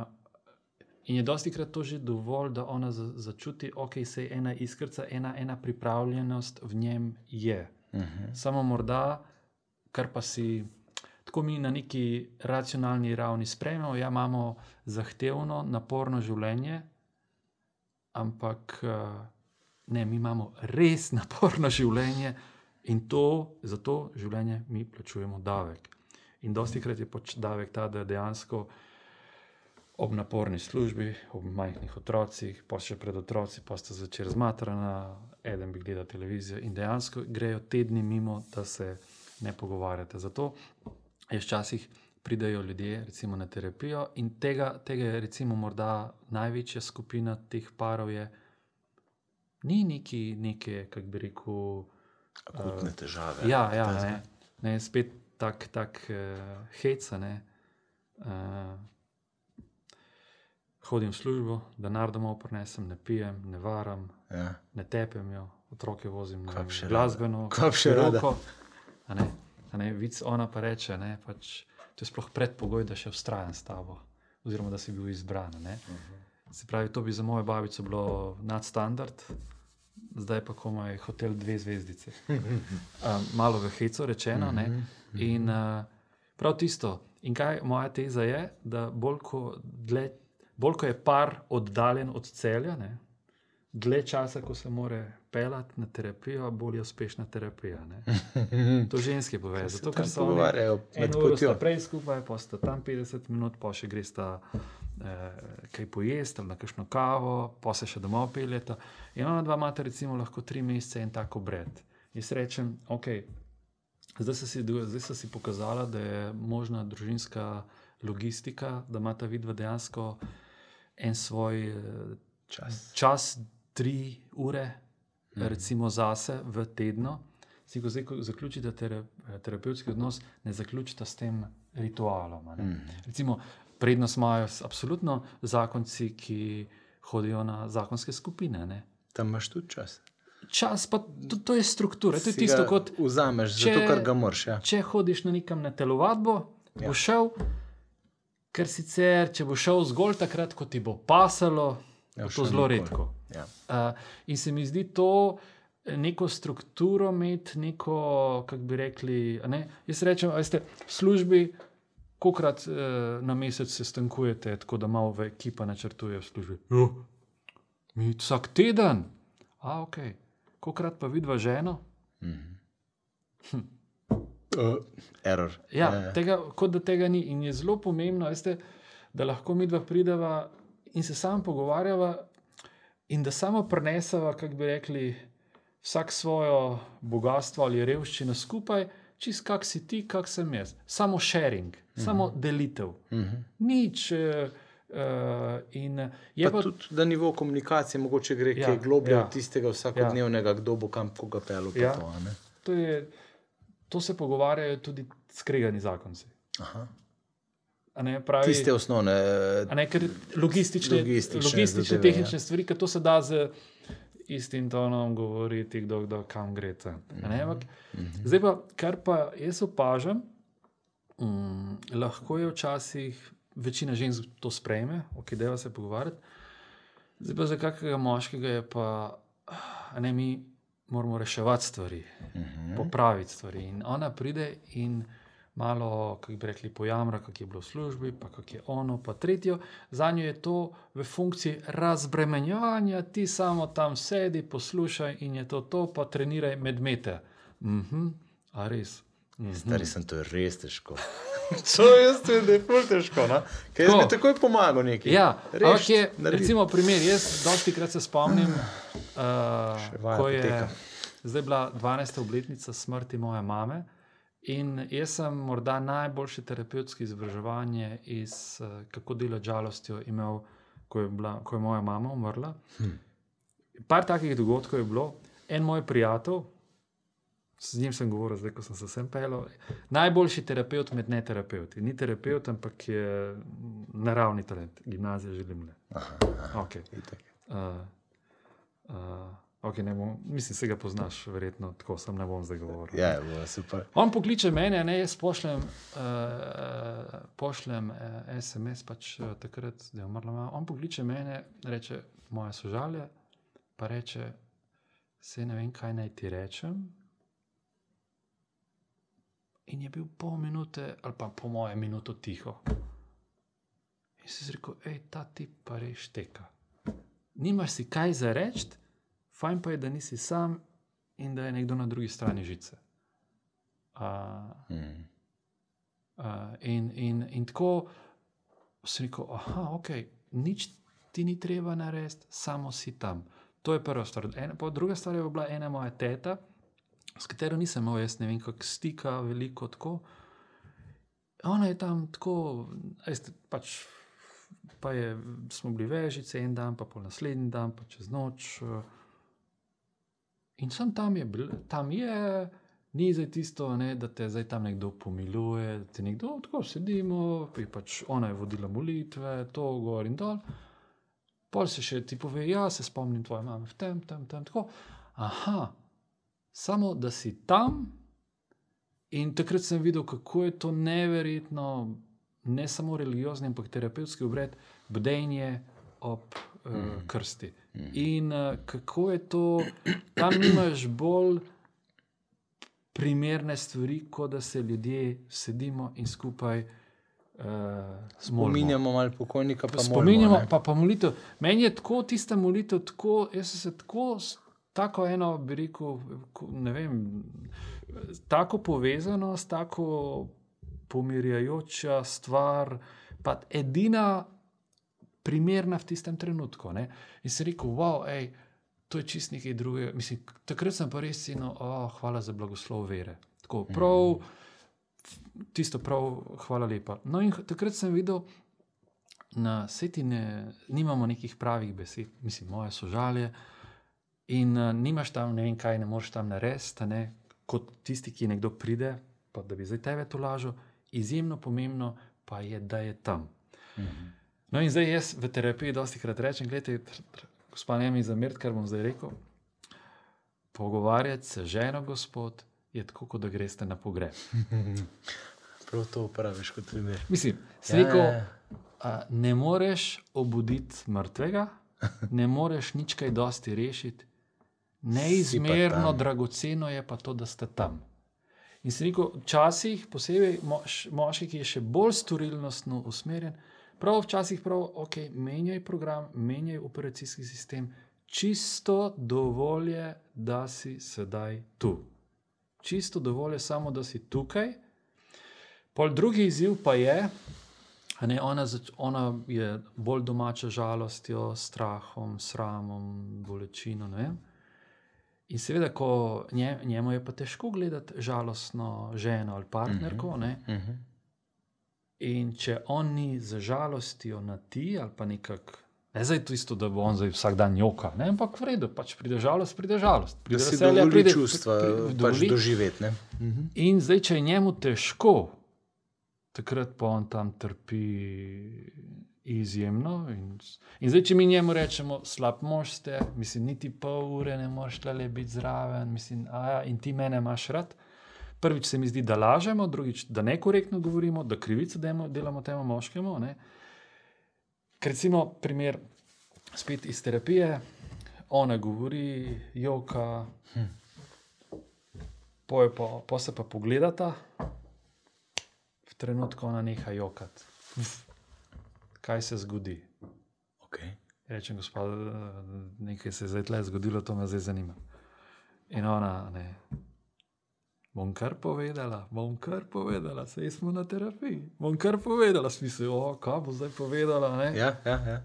In je dosti krat to že dovolj, da ona za, začuti, okay, se ena iskrca, ena, ena pripravljenost v njem je. Uh -huh. Samo morda, kar pa si tako mi na neki racionalni ravni sprejmemo, ja, imamo zahtevno, naporno življenje, ampak uh, ne, mi imamo res [laughs] naporno življenje in to, za to življenje mi plačujemo davek. In dosti krat je pač davek ta, da dejansko ob naporni službi, ob majhnih otrocih, pa še pred otroci, pa sta začela zmatrana, eden bi gledal televizijo in dejansko grejo tedni mimo, da se ne pogovarjate. Zato je včasih pridejo ljudje recimo, na terapijo in tega, tega je recimo morda največja skupina teh parov je. Ni neki, neke, kako bi rekel, Akutne težave. Ja, ja ne, ne, spet tak, tak uh, heca. Ne. Uh, hodim v službo, denar domov prinesem, ne pijem, ne varam, Ja. ne tepem jo, otroke vozim na glasbeno, poroko. A ne, a ne, vic ona pa reče, ne, pač, to je sploh predpogoj, da še vztrajam s tabo, oziroma da si bil izbran. a ne. Se pravi, to bi za mojo babico bilo nadstandard, zdaj pa komaj hotel dve zvezdice. Um, [laughs] malo v hecu rečeno. Ne? In uh, prav tisto. In kaj moja teza je, da bolj ko, dlje, bolj ko je par oddaljen od celja, ne? dlje časa, ko se more pelati na terapijo, bolj je uspešna terapija. Ne? To ženske povejo. Zato, ker so oni pogovarjajo med eno uro potjo. sta prej skupaj, pa sta tam 50 minut, pa še gresta eh, kaj pojesti ali na kakšno kavo, pa se še domov peljeta. In ona dva imata recimo lahko tri mesece in tako bred. Jaz rečem, ok, zdaj so si, zdaj so si pokazala, da je možna družinska logistika, da imata vidva dejansko en svoj eh, Čas. čas, tri ure, mm. recimo zase v tednu. Si ko zdaj ko zaključite tera, terapevtski odnos, ne zaključite s tem ritualom. Mm. Recimo, prednost imajo absolutno zakonci, ki hodijo na zakonske skupine. Ne. Tam imaš tudi čas. Čas, pa to, to je struktura, to je tisto, kot Vzameš, če- zato ker ga moraš. Ja. če hodiš na nekam na telovadbo. Ja. boš šel, ker sicer, če boš šel zgolj takrat, ko ti bo pasalo, Ja, bo še to zelo nikoli. redko. Ja. Uh, in se mi zdi to neko strukturo imeti, neko, kako bi rekli. Ne? Jaz rečem, da ste v službi, kolikrat uh, na mesec se stankujete, tako da malo v ekipa načrtuje v službi. Jo, mi vsak teden, a ok, kolikrat pa vidva ženo. Uh, error. Ja, ja. Tega, kot da tega ni. In je zelo pomembno, veste, da lahko mi dva prideva in se samo pogovarjava, in da samo preneseva, kako bi rekli, vsak svojo bogatstvo ali revščino skupaj, čist kak si ti, kak sem jaz. Samo sharing, samo delitev. Mhm. Nič, eh, Uh, in je Pa pa, tudi na nivo komunikacije, mogoče gre Ja, kaj globlje ja. od tistega vsakodnevnega, kdo bo kam koga pelil. Ja. To, to, je, to se pogovarjajo tudi skregani zakonci. Ne, pravi, Tiste osnovne. Ne, ker logistične, Logistične logistične zadeve, tehnične ja. stvari, ki to se da z istim tonom govoriti, kdo, kdo kam gre. ta. A Ne, ampak, Mhm. zdaj pa, kar pa jaz opažam, um, lahko je včasih večina žensk to sprejme, ok, deva se pogovarjati. Zdaj pa za kakega moškega je pa, ne mi moramo reševati stvari, Mhm. popraviti stvari. In ona pride in malo, kako bi rekli, pojamra, kako je bilo v službi, pa kako je ono, pa tretjo. Za njo je to v funkciji razbremenjevanja, ti samo tam sedi, poslušaj in je to to, pa treniraj medmete. Mhm, a res. Mhm. Stari sem, to je res težko. [laughs] To je jaz, da je ful težko. No? Ker jaz Tako. bi takoj pomagal nekaj. Ja, ampak je, recimo, primer. Jaz dosti krat se spomnim, [sighs] uh, ko je poteka. zdaj bila 12. obletnica smrti moje mame. In jaz sem morda najboljše terapevtsko izobraževanje iz uh, kako delati žalostjo imel, ko je, bila, ko je moja mama umrla. Hm. Par takih dogodkov je bilo. En moj prijatelj, z njim sem govoril, zdaj ko sem se sem pelil, najboljši terapeut med neterapeuti. Ni terapeut, ampak je naravni talent, gimnazija želim le. Okay. Itak. Uh, uh, okay, ne bom, mislim, se ga poznaš, verjetno tako sem ne bom zdaj govoril. Ja, je bilo super. On pokliče mene, ne jaz pošljem, uh, pošljem uh, SMS, pač uh, takrat, da je umrla mama. On pokliče mene, reče moje sožalje, pa reče, se ne vem, kaj naj ti rečem. In je bil pol minute, ali pa po moje minuto tiho. In si rekel, hej, ta tip pa res teka. Nimaš si kaj za reči, fajn pa je, da nisi sam in da je nekdo na drugi strani žice. Uh, Mm. uh, in, in, in tako sem rekel, aha, ok, nič ti ni treba narediti, samo si tam. To je prva stvar. Ena, druga stvar je bila ena moja teta, s katero nisem imel, jaz ne vem, kako stika, veliko tako. Ona je tam tako, veste, pač. Pa je, smo bili vežice en dan, pa pol naslednji dan, pa čez noč. eh. In sem tam je, bil, tam je, ni zdaj tisto, ne, da te zdaj tam nekdo pomiluje, da ti nekdo tako sedimo, pa je pač ona je vodila molitve, to gor in dol. Pol se še ti pove, ja, se spomnim tvoje mame v tem, tem, tem, tako. Aha, samo da si tam. In takrat sem videl, kako je to neverjetno, ne samo religiozni, ampak terapevtski obred, bdenje ob uh, krsti. In uh, kako je to, tam nimaš bolj primerne stvari, kot da se ljudje sedimo in skupaj. Uh, Spominjamo malo pokojnika, pa Spominjamo, molimo, ne. pa, pa molitev. Meni je tako tista molitev, tako, jaz sem se tako, tako eno, bi rekel, ne vem, tako povezanost, tako pomirjajoča stvar, pa edina primerna v tistem trenutku. Ne? In si rekel, wow, ej, to je čist nekaj drugega. Mislim, takrat sem pa res sino, oh, hvala za blagoslov vere. Tako prav. Mm tisto prav, hvala lepa. No, in takrat sem videl, da seti ne, nimamo nekih pravih besed, mislim, moje sožalje. In uh, nimaš tam, ne vem kaj, ne moreš tam narediti, ne, kot tisti, ki nekdo pride, pa da bi zdaj tebe to lažil. Izjemno pomembno pa je, da je tam. Mhm. No, in zdaj jaz v terapiji dosti krat rečem, gledajte, gospod, ne mi zamerite, kar bom zdaj rekel. Pogovarjati se z ženo, gospod, je tako, kot da greste na pogreb. [laughs] Prav to uporabiš kot primer. Mislim, Ja, rekel, ja, ja. a, ne moreš obuditi mrtvega, ne moreš nič kaj dosti rešiti. Neizmerno dragoceno je pa to, da ste tam. In si rekel, včasih, posebej mož, moški, ki je še bolj storilnostno usmerjen, prav včasih prav, ok, menjaj program, menjaj operacijski sistem, čisto dovolj je, da si sedaj tu. Čisto dovolj je samo, da si tukaj. Pol drugi izziv pa je, a ne, ona, ona je bolj domača žalostjo, strahom, sramom, bolečino. ne vem. In seveda, ko nje, njemu je pa težko gledati žalostno ženo ali partnerko, ne, Mhm. In če on ni za žalostjo na ti ali pa nekako. Ne zdaj to isto, da bo on zdaj vsak dan joka, ne? ampak v redu, pač pride žalost, pride žalost. Da Pride si veselje, dovoli pride- čustva pri- pač dovoli. doživeti. ne. In zdaj, če je njemu težko, takrat pa on tam trpi izjemno. In, in zdaj, če mi njemu rečemo, slab mož ste, mislim, niti pol ure ne moreš le biti zraven, mislim, a ja, in ti mene imaš rad. Prvič se mi zdi, da lažemo, drugič, da nekorektno govorimo, da krivico demo, delamo temu moškemu. Ne? Ker recimo primer spet iz terapije, ona govori, joka, Poje pa, po se pa pogledata, v trenutku ona neha jokati. Kaj se zgodi? Okay. Rečem, gospod, nekaj se je zdaj tle zgodilo, to me zdaj zanima. In ona, ne. Bom kar povedala, bom kar povedala, sej smo na terapiji. Bom kar povedala, smisel, o, kaj bo zdaj povedala. Ne? Ja, ja, ja.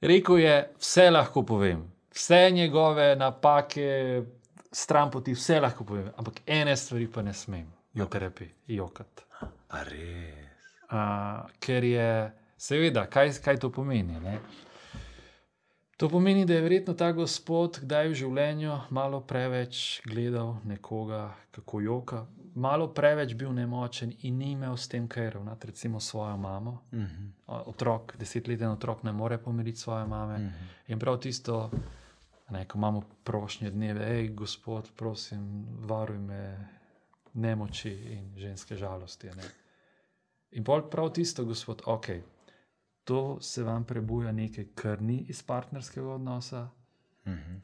Rekel je, vse lahko povem, vse njegove napake, stran poti, vse lahko povem, ampak ene stvari pa ne smem, jo terapiji, jokati. Res. Uh, ker je, seveda, kaj, kaj to pomeni? Ne? To pomeni, da je verjetno ta gospod kdaj v življenju malo preveč gledal nekoga, kako joka, malo preveč bil nemočen in ni imel s tem kaj ravnati, recimo svojo mamo. Uh -huh. O- Otrok, desetleten otrok ne more pomiriti svoje mame. Mhm. Mm -hmm. In prav tisto, ne, ko imamo prošnje dneve, hej, gospod, prosim, varuj me nemoči in ženske žalosti. Ne. In pol prav tisto, gospod, ok, to se vam prebuja nekaj, kar ni iz partnerskega odnosa, Uh -huh.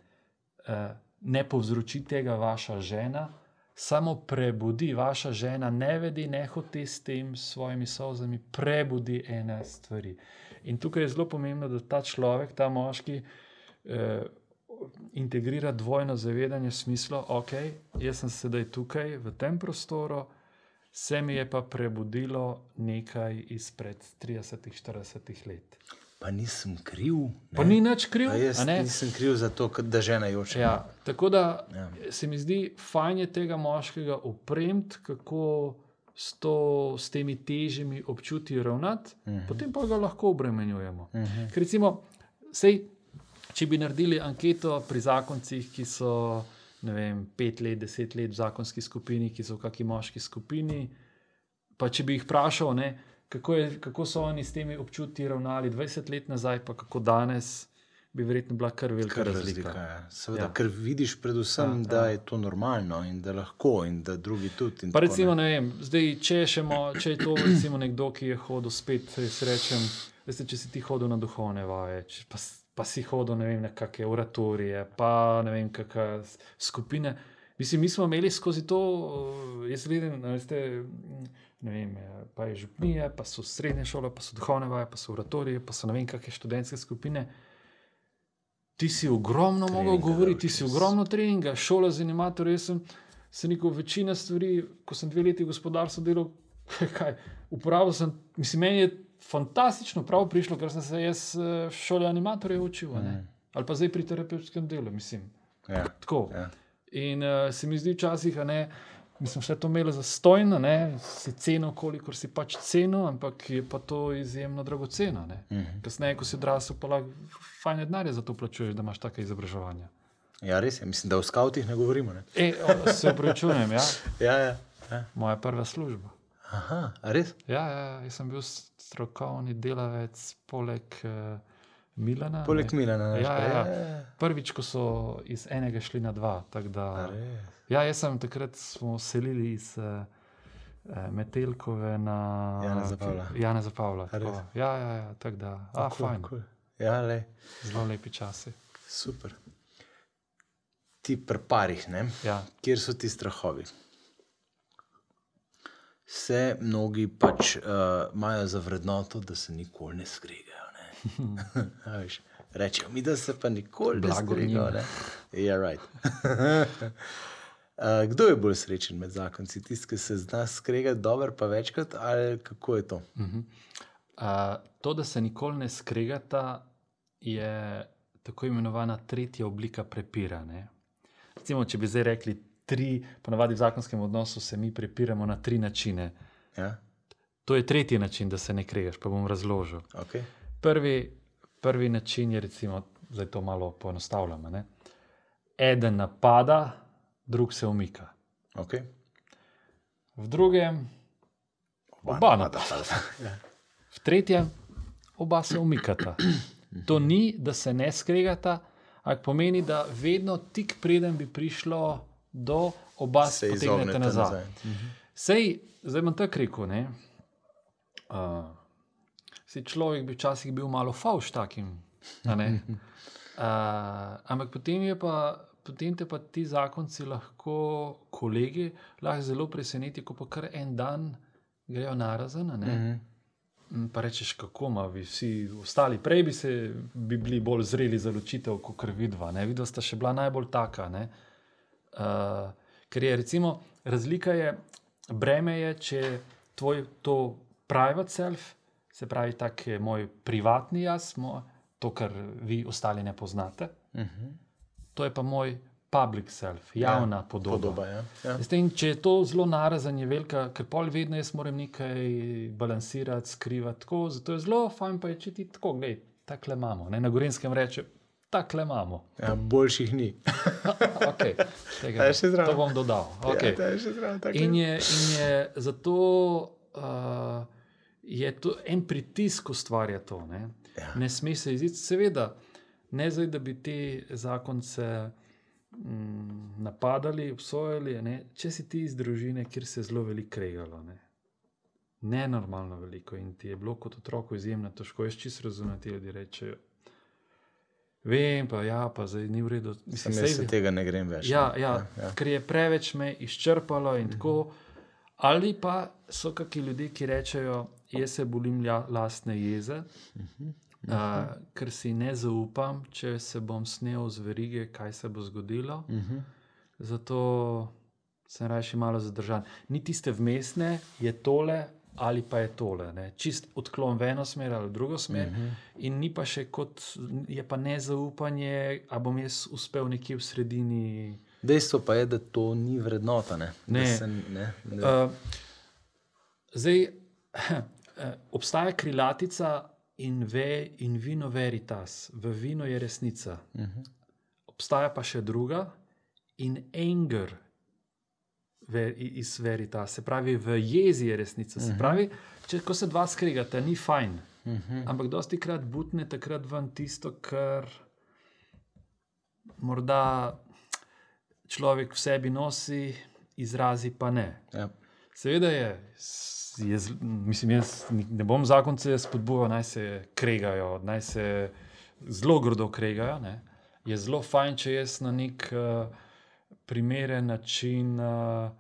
eh, ne povzroči tega vaša žena, samo prebudi vaša žena, ne vedi, ne hoti s tem s svojimi solzami, prebudi ene stvari. In tukaj je zelo pomembno, da ta človek, ta moški, eh, integrira dvojno zavedanje v smislu, ok, jaz sem sedaj tukaj v tem prostoru. Se mi je pa prebudilo nekaj izpred 30-40 let. Pa nisem kriv. Ne? Pa ni nič kriv, A jaz a ne? nisem kriv za to, da žena joče. Ja, tako da Ja. ja. se mi zdi fajn je tega moškega opremiti, kako s, to, s temi težjimi občutji ravnati, uh -huh. potem pa ga lahko obremenjujemo. Uh -huh. Ker recimo, sej, če bi naredili anketo pri zakoncih, ki so ne vem, pet let, deset let v zakonski skupini, ki so v kakšni moški skupini, pa če bi jih vprašal, ne, kako, je, kako so oni s temi občutji ravnali 20 let nazaj, pa kako danes, bi verjetno bila kar velika Kar razlika. razlika je. Seveda, Ja. ja. Ker vidiš predvsem, Ja, ja, da je to normalno in da lahko in da drugi tudi. Pa recimo, ne vem, zdaj, če, mo, če je to recimo nekdo, ki je hodil spet, se rečem, veste, če si ti hodil na duhovne vaje, če, pa, pa si hodil vem, na kakšne oratorije, pa ne vem, kakšne skupine. Mislim, mi smo imeli skozi to, eh, jaz vidim, veste, ne vem, eh, pa je župnije, pa so srednje šole, pa so duhovne vaje, pa so oratorije, pa so ne vem, kakšne študentske skupine. Ti si ogromno mogel Treninga govoriti, ti si ogromno treninga, šola z animatorjem. Jaz sem se neko večina stvari, ko sem dve leti v gospodarstvu delal, [laughs] kaj, uporabil sem, mislim, meni je fantastično prav prišlo, ker sem se jaz eh, v šoli animatorjev učil, ne? ali pa zdaj pri terapevtskem delu, mislim. Ja. Tako. Ja. In uh, se mi zdi včasih, a ne, mi smo vse to imeli za stojno, ne, si ceno, kolikor si pač ceno, ampak je pa to izjemno dragoceno. ne. Mhm. Kasneje, ko si odrasel, pa lahko fajne denarje za to plačuješ, da imaš take izobraževanja. ja, res je. Mislim, da o skavtih ne govorimo. Ne? E, o, se upravičujem, ja. [laughs] Ja, ja. ja. moja prva služba. Aha, res? Ja, ja, ja, jaz sem bil strokovni delavec poleg uh, Milana. Poleg ne. Milana. Ja, pa ja, je. ja. Prvič, ko so iz enega šli na dva. Da, ja, jaz sem takrat smo selili iz uh, Metelkove na. Jana Zapavla. A res? Ja, ja, ja tako da. A, Cool, fajn. cool. Ja, le, Zelo lepi časi. super. Ti pri parih, ne? Ja. kjer so ti strahovi? Se mnogi pač uh, imajo za vrednoto, da se nikoli ne skregajo. Ne? [laughs] Rečejo mi, da se pa nikoli Blago ne skregajo. Ja, right. uh, [laughs] kdo je bolj srečen med zakonci? Tisti, ki se zna skregati dobro, pa večkrat, ali kako je to? Uh, to, da se nikoli ne skregata, je tako imenovana tretja oblika prepira. Ne? Recimo, če bi zdaj rekli tri, ponavadi v zakonskem odnosu se mi prepiramo na tri načine. Ja? To je tretji način, da se ne kregaš, pa bom razložil. Okay. Prvi, prvi način je, recimo, da to malo poenostavljamo. Ne? Eden napada, drug se umika. Okay. V drugem, oba napadata. [laughs] V tretjem, oba se umikata. To ni, da se ne skregata, ampak pomeni, da vedno tik preden bi prišlo do oba se potegnete nazaj. nazaj. Sej, zdaj bom tako rekel. Ne? Uh, človek bi včasih bil malo fauš takim. Uh, ampak potem, pa, potem te pa ti zakonci lahko, kolegi, lahko zelo presenetijo, ko pa kar en dan grejo na razen. Uh -huh. Pa rečeš, kako ima, vsi ostali, prej bi, se, bi bili bolj zreli za ločitev, kot vidva. Vidva sta še bila najbolj taka. Uh, ker je recimo razlika, je, breme je, če tvoj to private self, se pravi, tak je moj privatni jaz, moj, to, kar vi ostali ne poznate. Uh Mhm. -huh. To je pa moj public self, javna ja, podoba. podoba ja. Ja. Tem, če je to zelo narazan, je velika, ker pol vedno jaz moram nekaj balansirati, skrivati. Tako, zato je zelo fajn, pa je če ti tako, gledaj, tako le imamo. Ne? Na Gorenskem reče, tako le imamo. Ja, boljših ni. [laughs] okay, tega, to bom dodal. Okay. Ja, je zraven, in, je, in je zato. Uh, je to en pritisk, ustvarja to. Ne, ja. ne sme se iziti, seveda, ne zdaj, da bi te zakonce mm, napadali, obsojali. Ne, če si ti iz družine, kjer se je zelo veliko kregalo. Ne. Nenormalno veliko in ti je bilo kot otroku izjemno težko. Jaz čisto razumem, ti ljudje rečejo. Vem, pa, ja, pa zdaj ni v redu. Mislim, da se tega ne grem več. Ja, ja, ja, ja. Ker je preveč me izčrpalo in mhm. tako. Ali pa so kakšni ljudje, ki rečejo, jaz se bolim lastne jeze, uh -huh, uh -huh. Uh, ker si ne zaupam, če se bom snel z verige, kaj se bo zgodilo. Uh -huh. Zato sem raje malo zadržan. Ni tiste vmesne, je tole ali pa je tole. Ne? Čist odklon v eno smer ali v drugo smer, uh -huh. in ni pa še kot, je pa nezaupanje, a bom jaz uspel nekje v sredini. Dejstvo pa je, da to ni vrednota. Ne? Ne. Se, ne, ne. Uh, zdaj, [clears throat] obstaja krilatica in, ve, in vino veritas, v vino je resnica. Uh Mhm. -huh. Obstaja pa še druga in anger ver, iz veritas, se pravi, v jezi je resnica. Se Mhm. pravi, če ko se dva skregata, ni fajn. Uh -huh. Ampak dosti krat butne takrat ven tisto, kar morda človek v sebi nosi, izrazi pa ne. Ja. Seveda je, je, mislim, jaz ne bom zakonce spodbujal, naj se kregajo, naj se zelo grdo kregajo. Ne. Je zelo fajn, če jaz na nek uh, primeren način uh,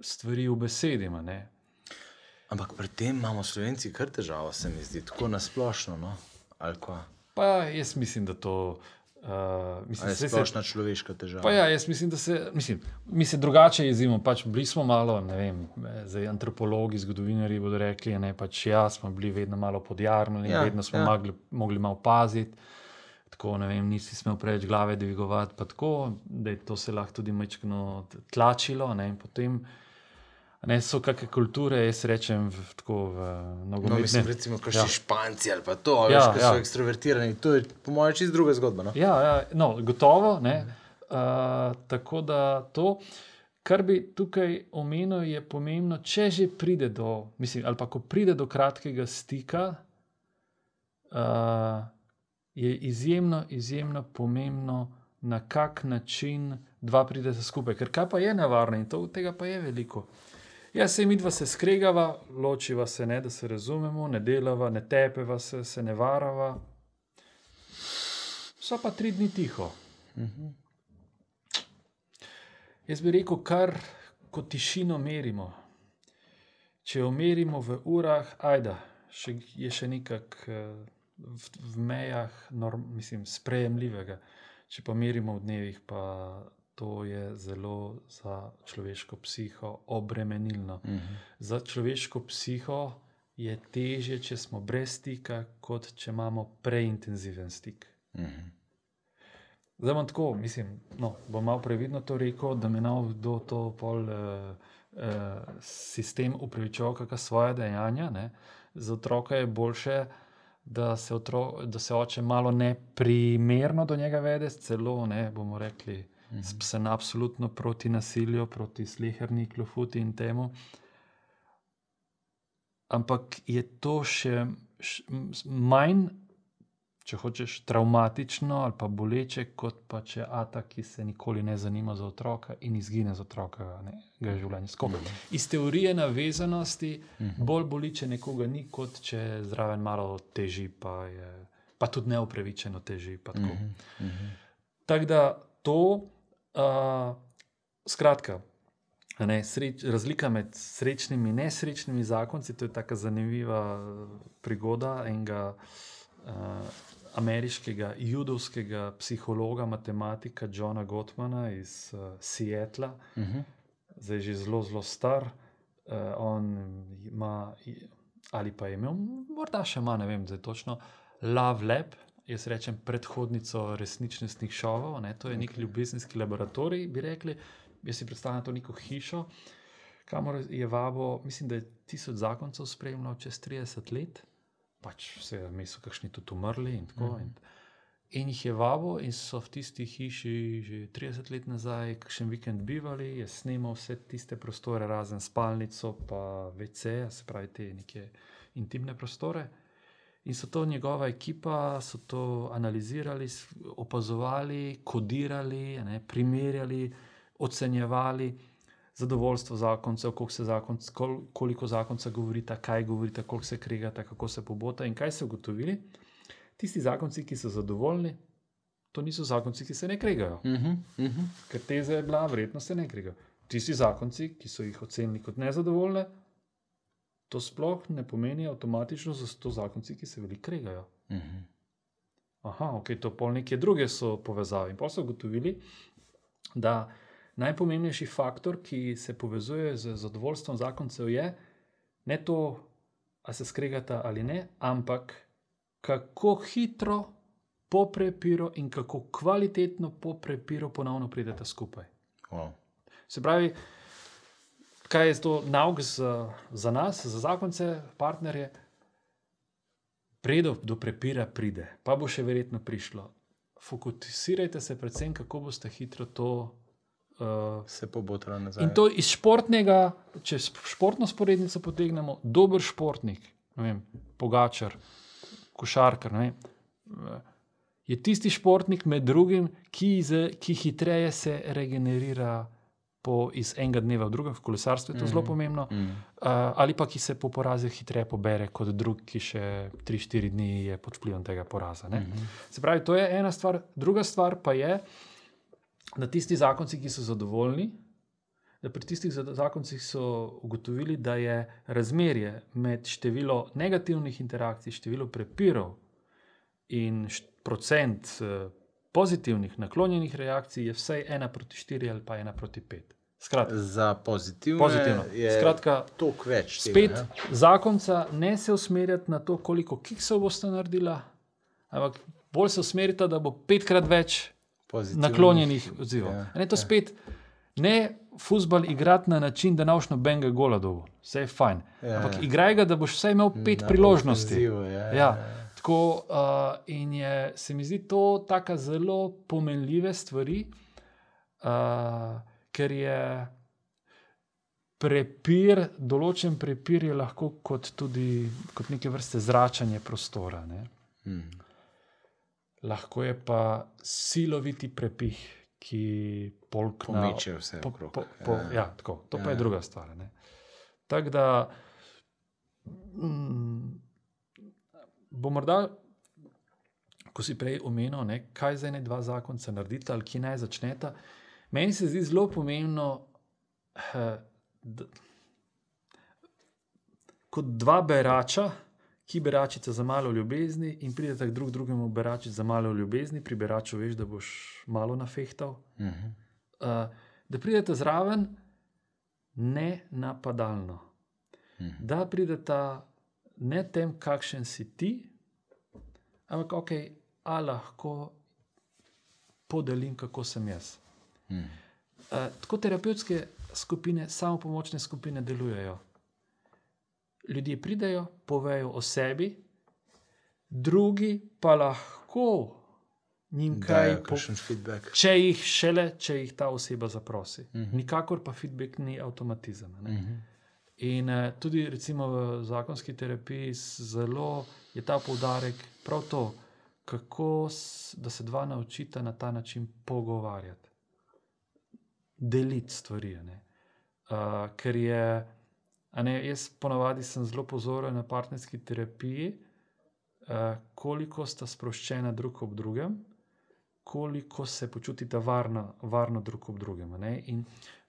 stvari ubesedim. Ampak pri tem imamo slovenci kar težavo, se mi zdi, tako nasplošno. No? Pa jaz mislim, da to. Uh, mislim, je splošna se, človeška težava. Ja, jaz mislim, da se, mislim, mi se drugače jezimo. Pač bili smo malo, ne vem, zdaj antropologi, zgodovinari bodo rekli, da pač ja, smo bili vedno malo podjarmljeni, ja, vedno smo ja. mogli, mogli malo paziti. Tako, ne vem, nisi smel preveč glave dvigovati, pa tako, da je to se lahko tudi mečkano tlačilo. Ne, potem, Ne, so kakšne kulture, jaz rečem, v, tako v nogometu. No, mislim, recimo, kot ja. Španci ali pa to, ja, veš, ja. so ekstrovertirani. To je, po mojem, čisto druga zgodba. No? Ja, ja no, gotovo. Uh, tako da to, kar bi tukaj omenil, je pomembno, če že pride do, mislim, ali pa ko pride do kratkega stika, uh, je izjemno, izjemno pomembno, na kak način dva prideta skupaj. Ker kaj pa je nevarno in to, tega pa je veliko. Ja, se mi dva se skregava, ločiva se ne, da se razumemo, ne delava, ne tepeva se, se ne varava. So pa tri dni tiho. Uh Mhm. Jaz bi rekel, kar ko tišino merimo. Če jo merimo v urah, ajda, še, je še nekak v, v mejah, norm, mislim, sprejemljivega. Če pa merimo v dnevih, pa to je zelo za človeško psiho obremenilno. Uh -huh. Za človeško psiho je težje, če smo brez stika, kot če imamo preintenziven stik. Uh -huh. Zdaj bom tako, mislim, no, bom malo previdno to rekel, da me nov kdo to pol uh, sistem upravičeval kakšna svoje dejanja. Ne. Za otroka je boljše, da se, otro, da se oče malo neprimerno do njega vede, celo ne bomo rekli, mhm. sem absolutno proti nasilju, proti sleherni klofuti in temu. Ampak je to še, še manj če hočeš, traumatično ali pa boleče, kot pa če Ata, ki se nikoli ne zanima za otroka in izgine z otroka življenja. Skoro. Mhm. Iz teorije navezanosti mhm. bolj boli, če nekoga ni, kot če zraven malo teži, pa, je, pa tudi neupravičeno teži. Mhm. Tako da to, uh, skratka. Ne, sreč, razlika med srečnimi in nesrečnimi zakonci je tako zanimiva prigoda enega uh, ameriškega judovskega psihologa, matematika Johna Gottmana iz uh, Seattla, uh mhm. -huh. zdaj že zelo, zelo star. Uh, on ima, ali pa je imel, morda še ima, ne vem, zdaj točno, Love Lab. Jaz rečem predhodnico resničnostnih šovov, ne? to je okay. nek ljubezenski laboratorij, bi rekli. Jaz si predstavljam to neko hišo, kamor je vabo, mislim, da je tisoč zakoncev spremljal čez 30 let pač vse, mi so kakšni tudi umrli. In, tako, mm. in, in jih je vabo, in so v tisti hiši že 30 let nazaj, kakšen vikend bivali, je snimal vse tiste prostore, razen spalnico, pa VC, se pravi te neke intimne prostore. In so to njegova ekipa, so to analizirali, opazovali, kodirali, ne, primerjali, ocenjevali zadovoljstvo zakoncev, koliko, se zakonc, kol, koliko zakonca govorita, kaj govorita, koliko se kregata, kako se pobota in kaj so ugotovili. Tisti zakonci, ki so zadovoljni, to niso zakonci, ki se ne kregajo. Uh -huh, uh -huh. Ker teza je bila, verjetno se ne kregajo. Tisti zakonci, ki so jih ocenili kot nezadovoljne, to sploh ne pomeni avtomatično, da so to zakonci, ki se veliko kregajo. Uh -huh. Aha, ok, to pol neke druge so povezave. In pa so ugotovili, da najpomembnejši faktor, ki se povezuje z zadovoljstvom zakoncev, je ne to, ali se skregata ali ne, ampak kako hitro po prepiru in kako kvalitetno po prepiru ponovno pridete skupaj. Wow. Se pravi, kaj je to nauk za, za nas, za zakonce, partnerje? Predo do prepira pride, pa bo še verjetno prišlo. Fokusirajte se predvsem, kako boste hitro to uh, se pobotila nazaj. In to iz športnega, če športno sporednico potegnemo, dober športnik, vem, pogačar, košarkar. Je tisti športnik, med drugim, ki, z, ki hitreje se regenerira po, iz enega dneva v drugem, v kolesarstvu je to mm. zelo pomembno, mm. uh, ali pa ki se po porazu hitreje pobere kot drug, ki še 3-4 dni je pod vplivom tega poraza. Mm -hmm. Se pravi, to je ena stvar, druga stvar pa je, uh, da tisti zakonci, ki so zadovoljni, da pri tistih zakoncih so ugotovili, da je razmerje med število negativnih interakcij, število prepirov in procent eh, pozitivnih naklonjenih reakcij, je vsaj ena proti štiri ali pa ena proti pet. Skratka, za pozitivno. je Skratka, toliko več. Spet tega, ne? zakonca ne se usmerjati na to, koliko kiksov boste naredila, ampak bolj se usmerite, da bo petkrat več naklonjenih odzivov. Ja, ne, to ja. spet ne futbol igrati na način, da naučno benga gola dolgo, vse je fajn. Ja, Ampak ja. igraj ga, da boš vsaj imel pet na priložnosti. Ofenzivu, ja, ja, ja. Tako, uh, in je, se mi zdi to tako zelo pomenljive stvari, uh, ker je prepir, določen prepir je lahko kot tudi kot neke vrste zračanje prostora. Ne? Hmm lahko je pa siloviti prepih, ki polkne vse vse. Po, po, po, ja. Ja, tako, to ja. pa je ja. druga stvar. Tako da mm, bo morda, ko si prej omenil, ne, kaj za ene dva zakonca narediti ali ki naj začneta. Meni se zdi zelo pomembno, eh, da, kot dva berača ki beračica za malo ljubezni in pridete k drug drugemu beračici za malo ljubezni, pri beraču veš, da boš malo nafehtal. Uh -huh. uh, da pridete zraven, ne napadalno. Uh mhm. -huh. Da pridete ne tem, kakšen si ti, ampak ok, a lahko podelim, kako sem jaz. Uh -huh. uh, tako terapevtske skupine, samo pomočne skupine delujejo. Ljudje pridejo, povejo o sebi, drugi pa lahko njim kaj Dajo po, kakšen feedback. če jih šele, če jih ta oseba zaprosi. Uh -huh. Nikakor pa feedback ni avtomatizem. Uh -huh. In uh, tudi recimo v zakonski terapiji zelo je ta poudarek prav to, kako s, da se dva naučita na ta način pogovarjati, deliti stvari. ne. Uh, ker je, ne, jaz ponavadi sem zelo pozoren na partnerski terapiji, uh, koliko sta sproščena drug ob drugem, koliko se počutite varno, varno drug ob drugem.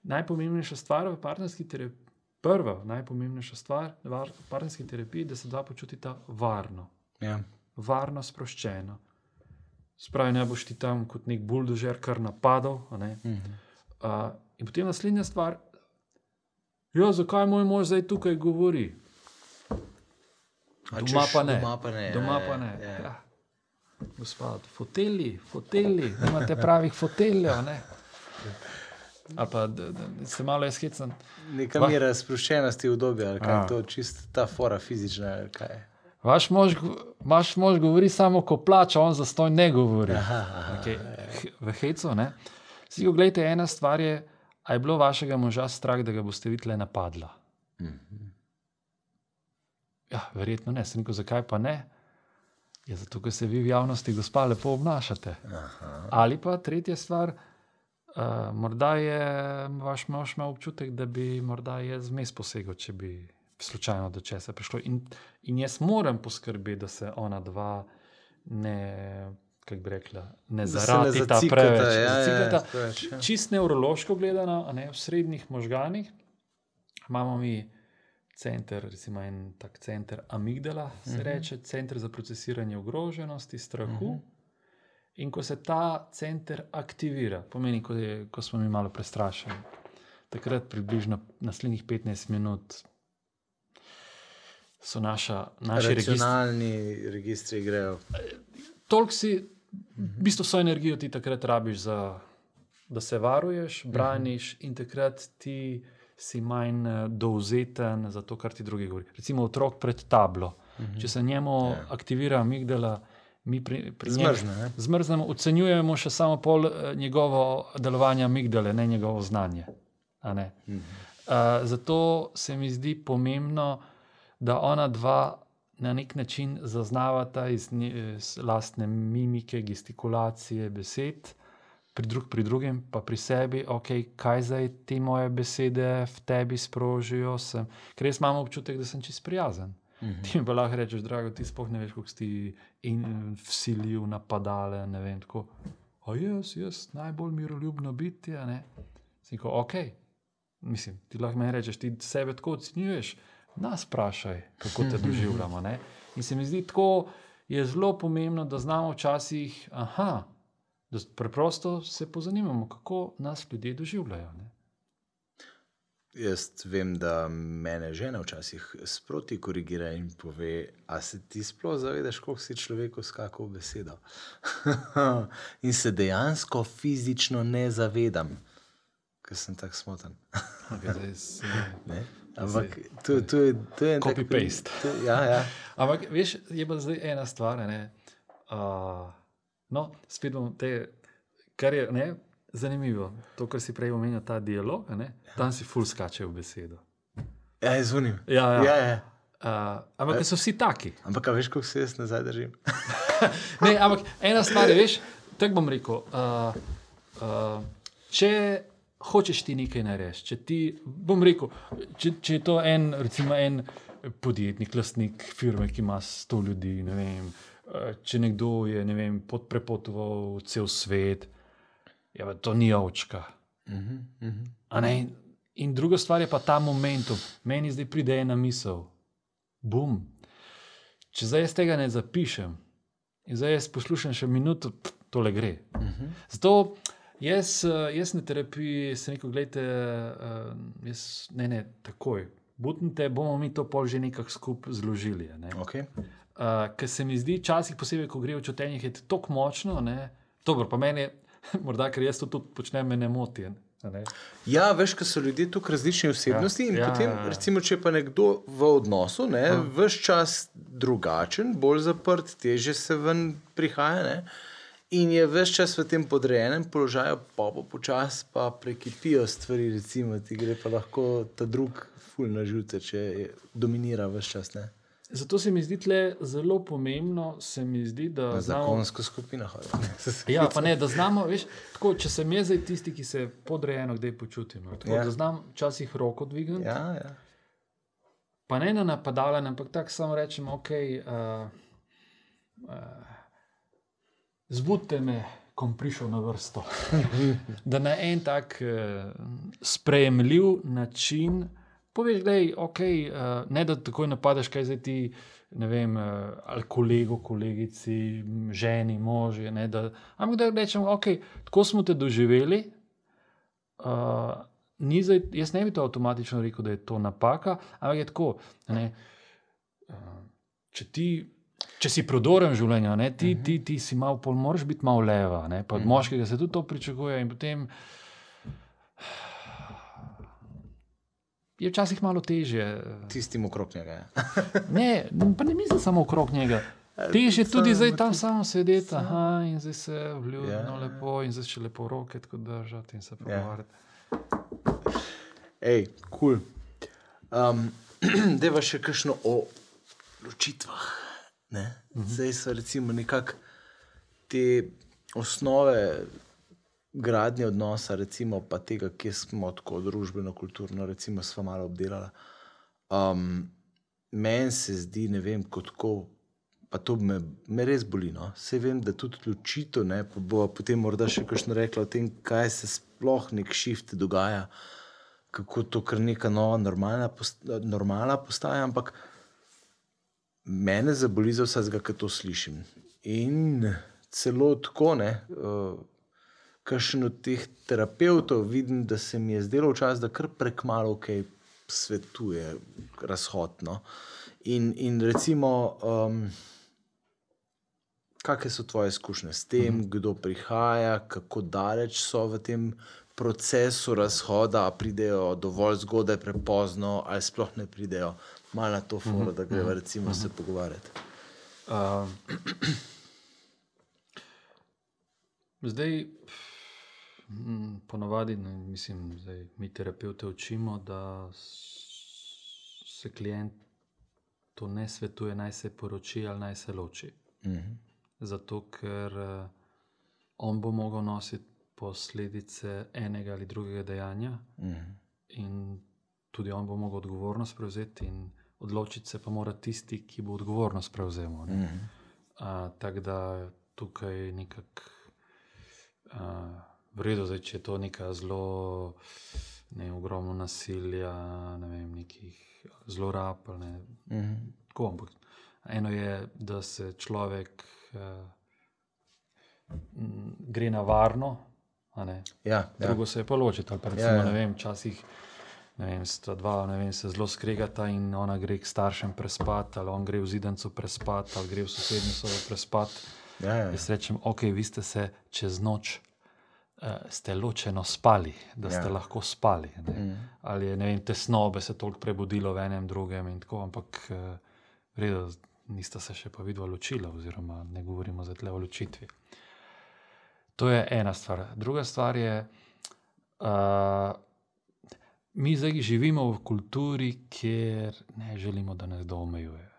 najpomembnejša stvar v partnerski terapiji, prva najpomembnejša stvar v var- partnerski terapiji, da se dva počutita varno, Ja. varno sproščeno. Spravi, ne boš ti tam kot nek buldožer kar napadal. ne. Mhm. Uh, in potem naslednja stvar, ja, zakaj moj mož zdaj tukaj govori? A Doma češ, pa ne. Doma pa ne. Doma ja, pa ja, ne. ja. Ja. Gospod, foteli, foteli, nimate pravih foteljev. Ali pa da, da se malo izhecam. Neka Va- mera sproščenosti v dobi, ali kaj A. je to, čist ta fora fizična, ali kaj je. Vaš mož, vaš mož govori samo, ko plača, on zastoj ne govori. Aha, aha. Okay. V hecu. ne. Si oglejte, ena stvar je, a je bilo vašega moža strah, da ga boste videli napadla. Ja, verjetno ne, sem rekel, zakaj pa ne. Je zato, ker se vi v javnosti, gospa, lepo obnašate. Aha. Ali pa tretja stvar, uh, morda je vaš mož imel občutek, da bi morda jaz zmes posegel, če bi slučajno do česa prišlo. In, in jaz moram poskrbeti, da se ona dva ne, kako bi rekla, ne Da se ne zaratita zacikata, preveč. ja, ja, Zacikata. preveč, ja. Čist nevrološko gledano, ne v srednjih možganih, imamo mi center, recimo en tak center amigdala, se uh Mhm. -huh. reče, center za procesiranje ogroženosti, strahu. Uh -huh. In ko se ta center aktivira, pomeni, ko, je, ko smo mi malo prestrašeni, takrat približno naslednjih 15 minut so naša, naši registri. Racionalni registri grejo. Toliko si, v bistvu so energijo ti takrat rabiš, za, da se varuješ, braniš in takrat ti si manj eh, dovzeten za to, kar ti drugi govori. Recimo otrok pred tablo. Če se njemu aktivira amigdala, mi pri, pri Zmrzne, zmrznemo, ocenjujemo še samo pol eh, njegovo delovanje amigdale, ne njegovo znanje. Ne? Uh, zato se mi zdi pomembno, da ona dva na nek način zaznavata iz, nje- iz lastne mimike, gestikulacije, besed, pri, drug, pri drugem pa pri sebi, okay, kaj zdaj te moje besede v tebi sprožijo. Sem, ker jaz imam občutek, da sem čist prijazen. Mhm. Ti mi pa lahko rečeš, drago, ti sploh ne veš, kako si in vsilil, napadale. Ne vem, tako. A jaz, jaz, najbolj miroljubno biti. a ne." Sem rekel, ok. Mislim, ti lahko meni rečeš, ti sebe tako ocenjuješ. Nas vprašaj, kako te doživljamo. Ne? In se mi zdi tako, je zelo pomembno, da znamo včasih, aha, da preprosto se pozanimamo, kako nas ljudje doživljajo. Ne? Jaz vem, da mene žena včasih sproti korigira in pove, a se ti sploh zavedaš, koliko si človeku skakal besedo. [laughs] in se dejansko fizično ne zavedam, ker sem tako smoten. Okay, zdaj s- Ne? Ampak to, to je, to je en tak Copy-paste. pri- to- Ja, ja. Ampak, veš, je pa zdaj ena stvar. Ne? Uh, no, spet bom te, kar je ne, zanimivo. To, kar si prej omenil, ta dialog, ne, tam si ful skače v besedo. ja izvunim. Ja, ja. Ja, ja. Uh, ampak so vsi taki. Ampak veš, koliko se jaz nazaj držim? [laughs] Ne, ampak ena stvar je, veš, tako bom rekel. Uh, uh, če hočeš ti nekaj narediti, če ti, bom rekel, če, če je to en, recimo, en podjetnik, lastnik firme, ki ima sto ljudi, ne vem, uh, če nekdo je ne vem, pot- prepotoval cel svet, ja, to ni ovčka. A ne? In druga stvar je pa ta momentum. Meni zdaj pride ena misel, bum. Če zdaj jaz tega ne zapišem in zdaj jaz poslušam še minuto, tole gre. Uh -huh. Zato jaz, eh, jaz na terapiji sem rekel, gledajte, uh, jaz, ne, ne, takoj. Butnite, bomo mi to pol že nekako skupaj zložili. Ne? Okay. Uh, ker se mi zdi, včasih, posebej, ko gre v čutenjih, je to tako močno. Ne? Dobro, pa meni, [laughs] morda ker jaz to tudi počnem, me ne moti. ne. Ja, veš, ker so ljudje tukaj različne osebnosti. Ja, in ja, ja, potem, ja, ja. recimo, če pa nekdo v odnosu, ne, ja. vse čas drugačen, bolj zaprt, teže se ven prihaja. Ne, in je vse čas v tem podrejenem položaju, pa po počasi pa prekipijo stvari, recimo, ti gre pa lahko ta drug ful na žute, če je, dominira vse čas. Ne. Zato se mi zdi tle zelo pomembno, se mi zdi, da Na znamo, zakonsko skupino hodijo. [laughs] ja, pa ne, da znamo, veš, tako, če sem jaz zdaj tisti, ki se podrejeno kdaj počutim, no, tako, Ja. da znam včasih roko dvigniti, ja. Ja, ja. pa ne na napadalen, ampak tako samo rečem, ok, uh, uh, zbudite me, ko bom prišel na vrsto. [laughs] da na en tak uh, sprejemljiv način poveš, da je ok, uh, ne da takoj napadeš, kaj zdaj ti. Ne vem, uh, ali kolego, kolegici, ženi, možje. Ne, da, ampak da rečemo, ok, tako smo te doživeli. Uh, zdaj, jaz ne bi to avtomatično rekel, da je to napaka, ampak je tako. Ne, uh, če, ti, če si prodoren v življenju, ne, ti, ti, ti si malo, pol, moraš biti malo leva. Ne, pa od moškega se tudi to pričakuje. In potem je včasih malo težje. Tistim okrog njega. Ja. [laughs] Ne, pa ne mislim samo okrog njega. Težje je tudi zdaj tam samo sedeti, aha, in zdaj se vljudno, Ja, ja, ja. lepo, in zdaj še lepo roke tako držati in se pogovarjati. Ej, kul. Cool. Um, [clears throat] Deva še kakšno o ločitvah. Ne? Zdaj so recimo nekako te osnove gradnje odnosa, recimo pa tega, kje smo tako družbeno, kulturno, recimo sva malo obdelala. Um, Meni se zdi, ne vem, kot ko. Pa to me, me res boli. No? Vse vem, da tudi ločitev, ne, pa bo potem morda še kakšno rekla o tem, kaj se sploh nek shift dogaja, kako to kar neka nova normalna, post, normalna postaja, ampak mene zaboli za vsega, ki to slišim. In celo tako, ne, uh, kakšen od teh terapeutov vidim, da se mi je zdelo včasih, da kar prek malo kaj svetuje, razhodno. In, in recimo, um, kakšne so tvoje izkušnje s tem, kdo prihaja, kako daleč so v tem procesu razhoda, pridejo dovolj zgodaj, prepozno, ali sploh ne pridejo, malo na to foro, da greva recimo se pogovarjati. Uh, [clears throat] zdaj, mm, ponavadi, ne, mislim, zdaj, mi terapeuti učimo, da se klient to ne svetuje, naj se poroči ali naj se loči. Mhm. Zato, ker uh, on bo mogel nositi posledice enega ali drugega dejanja, Mhm. in tudi on bo mogel odgovornost prevzeti, in odločiti se pa mora tisti, ki bo odgovornost prevzel. ne. Mhm. Uh, Tako da tukaj nekako uh, v redu, zdaj, če je to neka zelo ne, ogromno nasilja, ne vem, nekih zlorab. Ne, Mhm. tako, ampak eno je, da se človek uh, gre na varno, Ja, ja. drugo se je pa ločiti. Ali pa recimo, Ja, ja, ja. ja. ne vem, včasih. Vem, sta dva, ne vem, se zelo skregata in ona gre k staršem prespati, ali on gre v zidancu prespati, ali gre v sosednjo sobo prespati. Ja, ja. Jaz rečem, ok, vi ste se čez noč, uh, ste ločeno spali, da ste Ja. lahko spali. Ne? Mhm. Ali je vem, tesnobe se toliko prebudilo v enem, drugem in tako, ampak uh, v redu, nista se še pa vidva ločila, oziroma ne govorimo zdaj tle o ločitvi. To je ena stvar. Druga stvar je, uh, mi zdaj živimo v kulturi, kjer ne želimo, da nas kdo omejuje.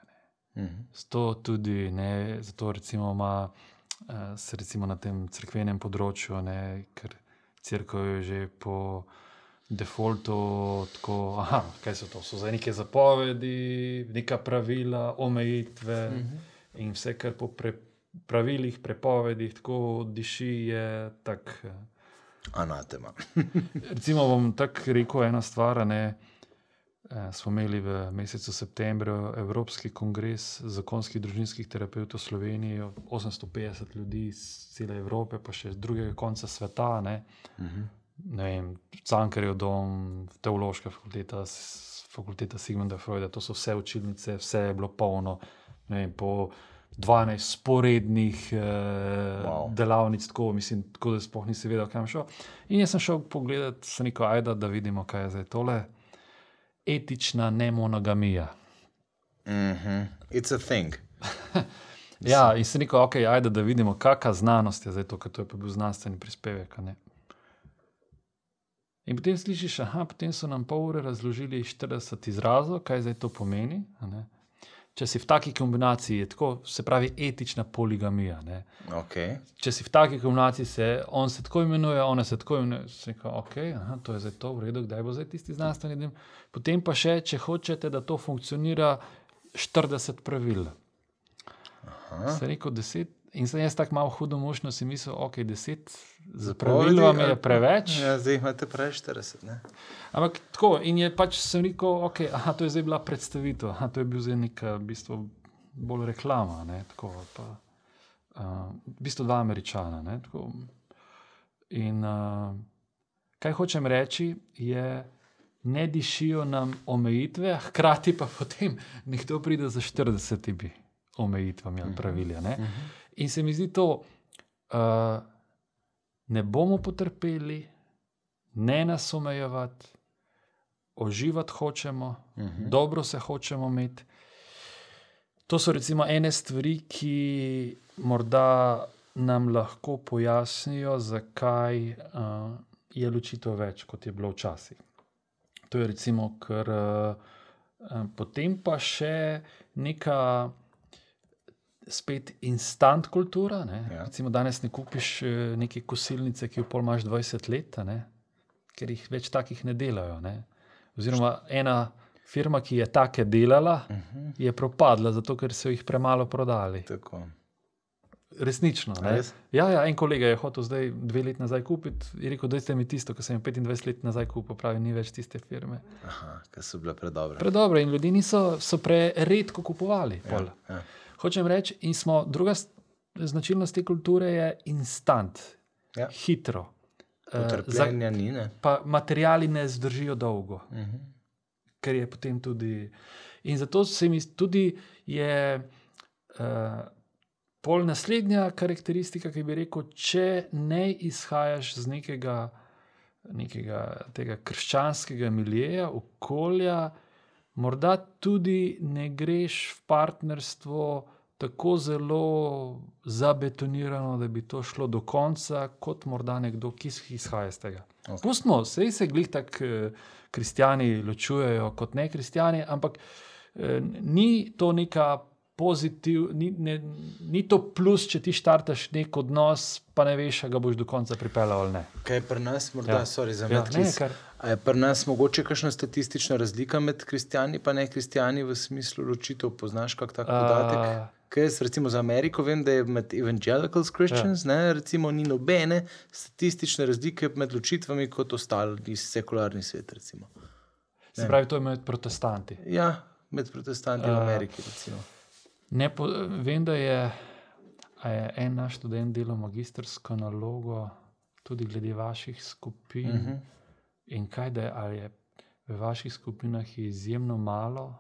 Mhm. Zato tudi ne, zato recimo ima eh, se recimo na tem crkvenem področju, ne, ker crkva je že po defaultu tako, aha, kaj so to? So zdaj neke zapovedi, neka pravila, omejitve Mhm. in vse, kar po pre, pravilih, prepovedih tako diši, je tako. Anatema. [laughs] Recimo bom tako rekel ena stvar. Ne, eh, smo imeli v mesecu septembru Evropski kongres zakonskih družinskih terapeutov Slovenije, 850 ljudi iz cele Evrope, pa še z drugega konca sveta. Ne, Mhm. ne vem, Cankarjev dom, teološka fakulteta, fakulteta Sigmunda Freuda, to so vse učilnice, vse je bilo polno. Ne Vem, po 12 sporednih eh, Wow. delavnic, tako, mislim, tako da sploh nisem vedel, kam šel. In jaz sem šel pogledat, se neko ajda, da vidimo, kaj je zdaj tole. Etična nemonogamija. Mhm. It's a thing. [laughs] Ja, in se neko, ok, ajde, da vidimo, kakšna znanost je zdaj to, ker to je pa bil znanstveni prispevek. In potem slišiš, aha, potem so nam pol ure razložili 40 izrazov, kaj zdaj to pomeni. ne. Če si v taki kombinaciji, je tako, se pravi etična poligamija. Ne. Okay. Če si v taki kombinaciji, se on se tako imenuje, ona se tako imenuje. Se Rekel, ok, aha, to je zdaj to, v redu, kdaj bo zdaj tisti znanstveni del. Potem pa še, če hočete, da to funkcionira, 40 pravil. Se rekel 10. In sem jaz tako malo hudomušno si mislil, ok, 10 za pravil vam je preveč. Ja, zdaj imate preveč 40. Ne? Ampak tako, in je pač sem rekel, ok, aha, to je zdaj bila predstavitev, aha, to je bil zdaj neka, v bistvu, bolj reklama. Ne, tako, pa, uh, v bistvu dva američana. Ne, tako. in uh, kaj hočem reči, je, ne dišijo nam omejitve, [laughs] hkrati pa potem nekdo pride za 40 omejitvami ali pravili. a ne. In se mi zdi to, uh, ne bomo potrpeli, ne nas omejevati, uživati hočemo, uh -huh. dobro se hočemo imeti. To so recimo ene stvari, ki morda nam lahko pojasnijo, zakaj uh, je ločitev več, kot je bilo včasih. To je recimo, ker uh, potem pa še neka spet instant kultura. Ne? Ja. Recimo danes ne kupiš eh, neke kosilnice, ki jo pol imaš 20 let, ne? ker jih več takih ne delajo. Ne? Oziroma ena firma, ki je take delala, uh -huh. je propadla, zato ker so jih premalo prodali. Tako. Resnično. Res? Ja, ja, en kolega je hotel zdaj dve leti nazaj kupiti. Je rekel, da ste mi tisto, kar sem jim 25 let nazaj kupil, pravi, ni več tiste firme. Aha, ker so bile predobre. Predobre in ljudi niso, so preredko kupovali. ja, pol. ja. Hočem reči, in smo, druga značilnost te kulture je instant, Ja. hitro. Eh, za, Potrpljenja ni, ne? pa materiali ne zdržijo dolgo, Uh -huh. ker je potem tudi. In zato se mi tudi je. Uh, Pol naslednja karakteristika, ki bi rekel, če ne izhajaš z nekega, nekega tega krščanskega miljeja, okolja, morda tudi ne greš v partnerstvo tako zelo zabetonirano, da bi to šlo do konca, kot morda nekdo, ki izhaja iz tega. Ok. Okay. Pustmo, sej se glih tako eh, kristijani ločujejo kot ne kristijani, ampak eh, ni to neka pozitiv, ni, ne, ni to plus, če ti štartaš nek odnos, pa ne veš, a ga boš do konca pripeljal ali ne. Kaj je pri nas, morda, Ja. ja. sorry za Ja, medklic, ne, kar- A je pri nas mogoče kakšna statistična razlika med kristijani in ne kristijani v smislu ločitev? Poznaš kak tak podatek? A, Ker jaz recimo za Ameriko vem, da je med evangelicals Christians, ja. ne, recimo ni nobene statistične razlike med ločitvami kot ostali sekularni svet. Recimo. Se pravi, to je med protestanti. Ja, med protestanti v A. Ameriki. Recimo. Ne, po, vem, da je, je en naš študent delal magistrsko nalogo tudi glede vaših skupin. Uh Mhm. -huh. In kaj da je, ali je v vaših skupinah je izjemno malo.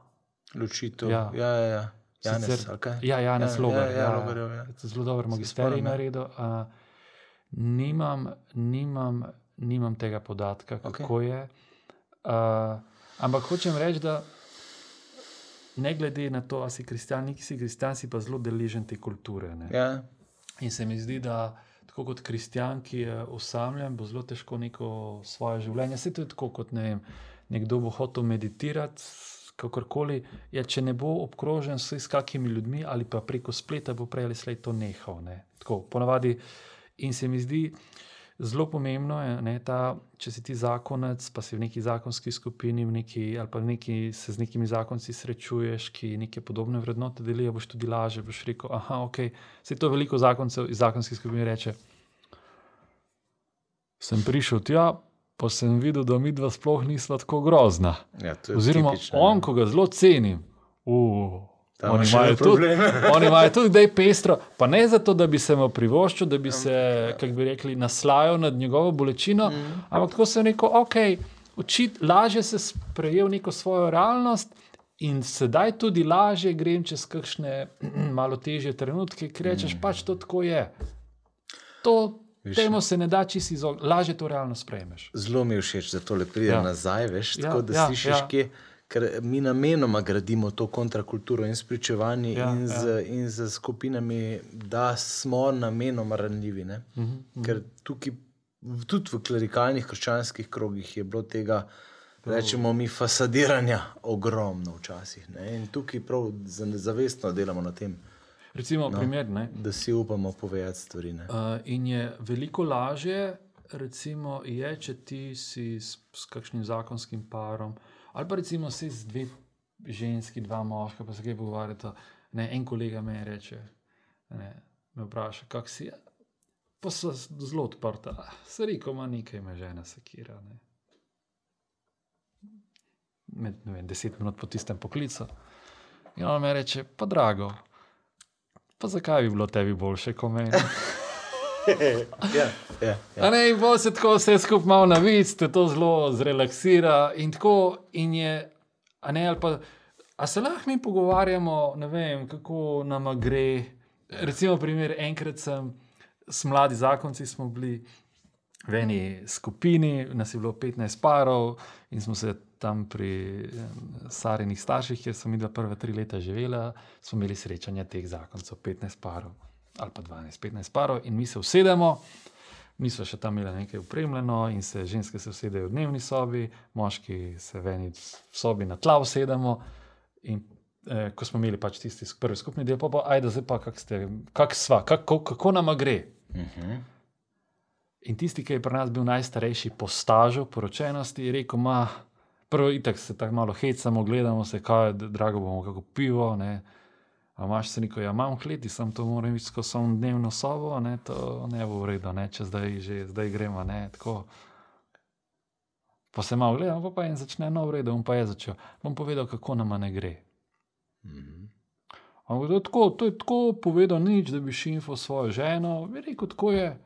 Ločitev. Ja. Ja, ja, ja. Janes, Sicer- kaj? Ja, Janez Ja, Logar. ja, ja, Logarjev, ja. Zelo dober Se magisterij ja. naredil. a, Nimam, nimam, nimam tega podatka, kako okay. je. Uh, ampak hočem reči, da ne glede na to, ali si kristjan, ali si kristjan, si pa zelo deležen te kulture. Ne? Ja, In se mi zdi, da tako kot kristjan, ki je osamljen, bo zelo težko neko svoje življenje. Se to je tako, kot ne vem, nekdo bo hotel meditirati. Kakorkoli, ja, če ne bo obkrožen s kakimi ljudmi ali pa preko spleta, bo prej ali slej to nehal. Ne. Tako, ponavadi, in se mi zdi zelo pomembno, je, ne, ta, če si ti zakonec, pa si v neki zakonski skupini v neki, ali pa neki, se z nekimi zakonci srečuješ, ki neke podobne vrednote delijo, boš tudi lažje. Boš rekel, ah, ok, se to veliko zakoncev iz zakonskih skupin reče. Sem prišel tja, pa sem videl, da mi dva sploh nisva tako grozna. ja, Oziroma, tipično, on, ja. ko ga zelo cenim, uh, Tam [laughs] oni imajo tudi, oni imajo tudi kdaj pestro, pa ne zato, da bi se mu privoščil, da bi se, kako bi rekli, naslajal nad njegovo bolečino, mm. ampak tako sem rekel, ok, učit, lažje se sprejel neko svojo realnost In sedaj tudi lažje grem čez kakšne [clears throat] malo težje trenutke, ker rečeš, mm. pač to tako je. To, temu se ne da čisto izogniti, lažje to realno sprejmeš. Zelo mi je všeč, da tole pride Ja. nazaj, veš, Ja, tako da ja, slišiš, ja. kje. Ker mi namenoma gradimo to kontrakulturo in spričevanje, Ja, ja, in, ja. z, in z skupinami, da smo namenoma ranljivi. Uh Mhm, -huh. Ker tukaj, tudi v klerikalnih krščanskih krogih je bilo tega, rečemo mi, fasadiranja ogromno včasih. Ne? In tukaj prav za- zavestno delamo na tem, Recimo, no. primer. Ne, da si upamo povedati stvari. Ne? Uh, in je veliko lažje, recimo, je, če ti si s, s kakšnim zakonskim parom, ali pa recimo si z dve ženski, dva moška, pa se kaj pogovarjata. Ne, en kolega me reče, ne, me vpraša, kak si. je. Pa so zelo odprta. "Ah, Se reko, ima nekaj, me žena sekira. Ne. Med vem, deset minut po tistem poklicu. In on me reče, pa drago, pa zakaj bi bilo tebi boljše, kot meni? [laughs] Ja, ja, ja. Ne, in bo se tako vse skupaj malo navic, te to zelo zrelaksira. In tako, in je, a ne, ali pa, a se lahko mi pogovarjamo, ne vem, kako nam gre. Recimo, primer, enkrat sem s mladi zakonci smo bili v eni skupini, nas je bilo 15 parov in smo se tam pri Sarinih starših, kjer sem videla prve tri leta živela, smo imeli srečanje teh zakoncev, 15 parov ali pa 12-15 parov in mi se usedemo. Mi smo še tam imeli nekaj upremljeno, in se ženske se usedejo v dnevni sobi, moški se v eni sobi na tla usedemo. In eh, ko smo imeli pač tisti prvi skupni del, pa pa ajde, zdaj pa kak ste, kak sva, kako, kako nam gre. Uh -huh. In tisti, ki je pri nas bil najstarejši po stažu, poročenosti, je rekel: Ma, prvo itak se tako malo hecamo, gledamo se, kaj, d- drago bomo kako pivo. Ne. A imaš se neko, ja, imam kleti, sem to moram iti skozi samo dnevno sobo, ne, to ne bo v redu, ne, če zdaj že zdaj gremo. Ne, tako. pa se malo gledamo, pa, pa en začne, no, v redu, on pa je začel. Bom povedal, kako nama ne gre. Ampak to, je tako, to je tako povedal, nič, da bi šimfal svojo ženo, bi rekel, tako je.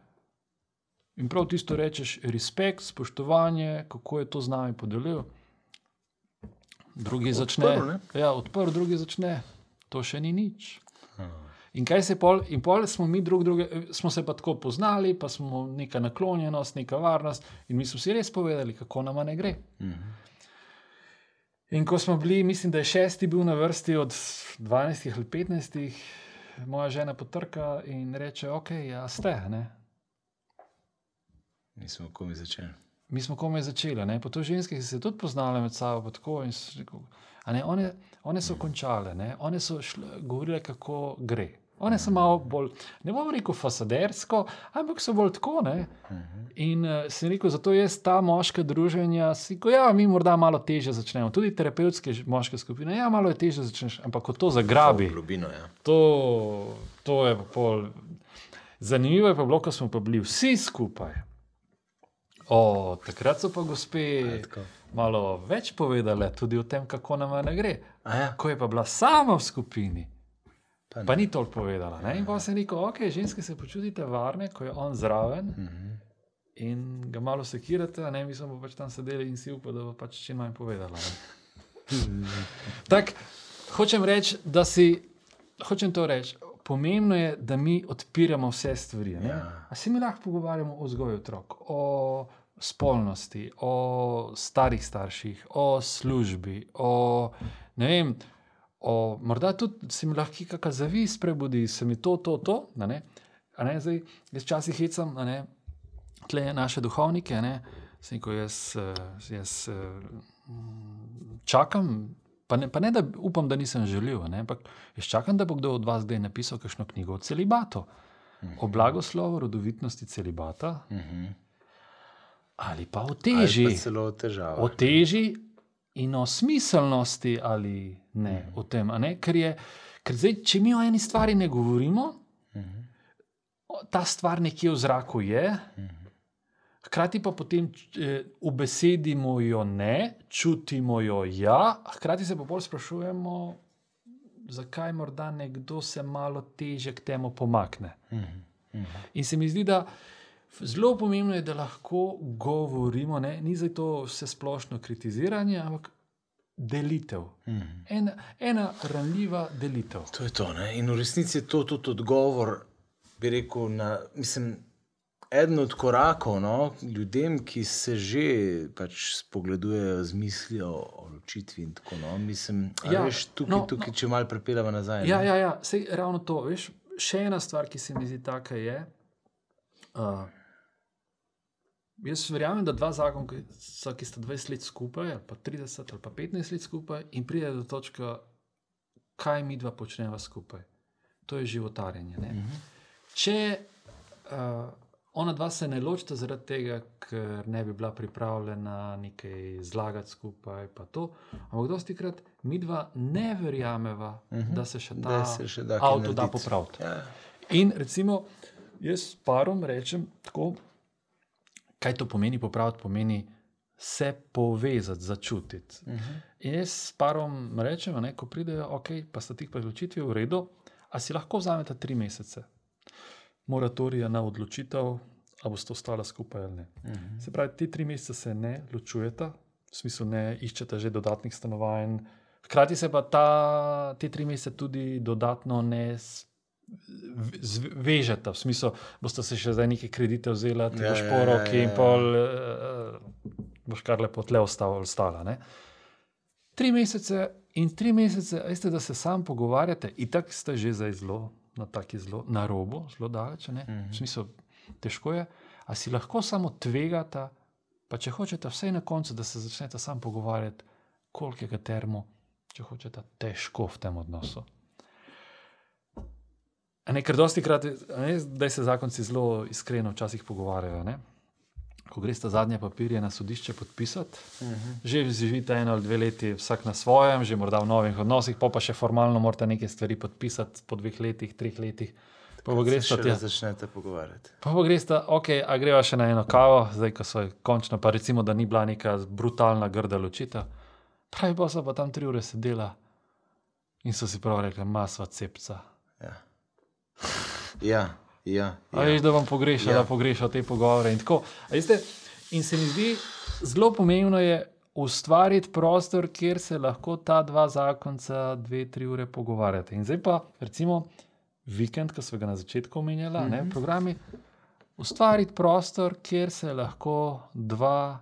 In prav tisto rečeš, respekt, spoštovanje, kako je to z nami podelil. Drugi začne. Odprl, ne? Ja, odprl, drugi začne. To še ni nič. In kaj se pol, in pol smo mi drug druge, smo se pa tako poznali, pa smo neka naklonjenost, neka varnost, in mi smo si res povedali, kako nam ne gre. In ko smo bili, mislim, da je šesti bil na vrsti od 12 ali 15, moja žena potrka in reče: Ok, ja, ste. Ne? Mi smo komi začeli. Mi smo komaj začeli, ne? pa to ženske, ki se tudi poznale med sabo. Tako, in so rekel, a ne, one, so končale, ne? one so šle, govorile, kako gre. One so malo bolj, ne bom rekel fasadersko, ampak so bolj tako. Ne? In uh, sem rekel, zato jaz ta moška druženja, si rekel, ja, mi morda malo teže začnemo. Tudi terapevtske moške skupine, ja, malo je teže začneš, ampak ko to zagrabi. Globino, ja. To, to je pol. Zanimivo je pa bilo, ko smo pa bili vsi skupaj. O, takrat so pa gospe malo več povedale tudi o tem, kako nam ne gre. Ja. Ko je pa bila sama v skupini, Pa ne. pa ni toliko povedala. Ne? In pa sem rekel, ok, ženske se počutite varne, ko je on zraven. Mhm. In ga malo sekirate, ne, mi smo pa pač tam sedeli in si upali, da bo pač čim manj povedala. ne. [laughs] Tako, hočem reči, da si, hočem to reči. Pomembno je, da mi odpiramo vse stvari. ne. Ja. A se mi lahko pogovarjamo o vzgoju otrok, o spolnosti, o starih starših, o službi, o ne vem. O, morda tudi se mi lahko kakšna zavist prebudi, se mi to, to, to. a Ne? A ne, zdaj, jaz včasih hecam, a ne, tle naše duhovnike, ne, sem rekel, jaz, eh, jaz eh, čakam, pa ne, pa ne, da upam, da nisem želel, ampak jaz čakam, da bo kdo od vas kdaj napisal kakšno knjigo o celibatu, o blagoslovu, rodovitnosti celibata ali pa o teži, pa o teži in o smiselnosti ali ne, o tem, ne, ker je, ker zdaj, če mi o eni stvari ne govorimo, o- ta stvar nekje v zraku je, hkrati pa potem eh, ubesedimo jo ne, čutimo jo ja, hkrati se pa bolj sprašujemo, zakaj morda nekdo se malo teže k temu pomakne. In se mi zdi, da f- zelo pomembno je, da lahko govorimo, ne? ni za to vse splošno kritiziranje, ampak delitev. Mhm. En, ena ranljiva delitev. To je to. Ne? In v resnici je to tudi odgovor, bi rekel, na, mislim, eden od korakov no, ljudem, ki se že pač spogledujejo z mislijo o ločitvi. in Tako, no. Mislim, Ja, veš, tukaj, no, tukaj, no. če malo prepeljemo nazaj. Ja, ne. ja, ja. Sej, ravno to. Veš, še ena stvar, ki se mi zdi taka, je. Uh, jaz verjamem, da dva zakona, ki, sta- ki sta 20 let skupaj, ali pa 30 ali pa 15 let skupaj, in pride do točke, kaj mi dva počneva skupaj. To je životarjenje. Ne? Če uh, ona dva se ne ločita zaradi tega, ker ne bi bila pripravljena nekaj zlagati skupaj, pa to, ampak dosti krat mi dva ne verjameva, uh -huh. da se še ta Da se še da avto da narediti. popraviti. Ja. In recimo, jaz parom rečem tako, kaj to pomeni popraviti, pomeni se povezati, začutiti. Uh -huh. In jaz s parom rečem, ne, ko pridejo, ok, pa sta tik preločitvi v redu, a si lahko vzamete tri mesece moratorija na odločitev, ali boste ostala skupaj ali ne. Uh -huh. Se pravi, ti tri mesece se ne ločujeta, v smislu ne iščete že dodatnih stanovanj. Hkrati se pa ta, te tri mesece tudi dodatno ne s- v- zv- vežeta, v smislu, boste se še zdaj neke kredite vzela, ti Ja, boš ja, poroki ja, in ja. pol uh, boš kar lepo tle ostala. ostala ne. Tri mesece in tri mesece, veste, da se sam pogovarjate, in tako ste že zdaj zelo na taki zelo na robu, zelo daleč. Mm -hmm. V smislu, težko je, a si lahko samo tvegata, pa če hočete, vse na koncu, da se začnete sam pogovarjati, koliko je ga termo, če hočete, težko v tem odnosu. Ne, ker dosti krat, da se zakonci zelo iskreno včasih pogovarjajo. Ne? Ko greš ta zadnje papirje na sodišče podpisati, uh -huh. že živite eno ali dve leti, vsak na svojem, že morda v novih odnosih, pa, pa še formalno morate neke stvari podpisati po dveh letih, treh letih. Pa pa greš ta tja. začnete pogovarjati. Pa pa greš ta, ok, a greva še na eno kavo, zdaj ko so končno, pa recimo, da ni bila neka brutalna, grda ločitev. Pravi pa so pa tam tri ure sedela in so si prav rekli, masva cepca. Ja, ja. ja, A ja. veš, da vam pogreša, Ja. da pogreša te pogovore. In, tako. A veste, in se mi zdi zelo pomembno je ustvariti prostor, kjer se lahko ta dva zakonca dve, tri ure pogovarjata. In zdaj pa, recimo, vikend, ki smo ga na začetku omenjali, mm -hmm. ne, programi, ustvariti prostor, kjer se lahko dva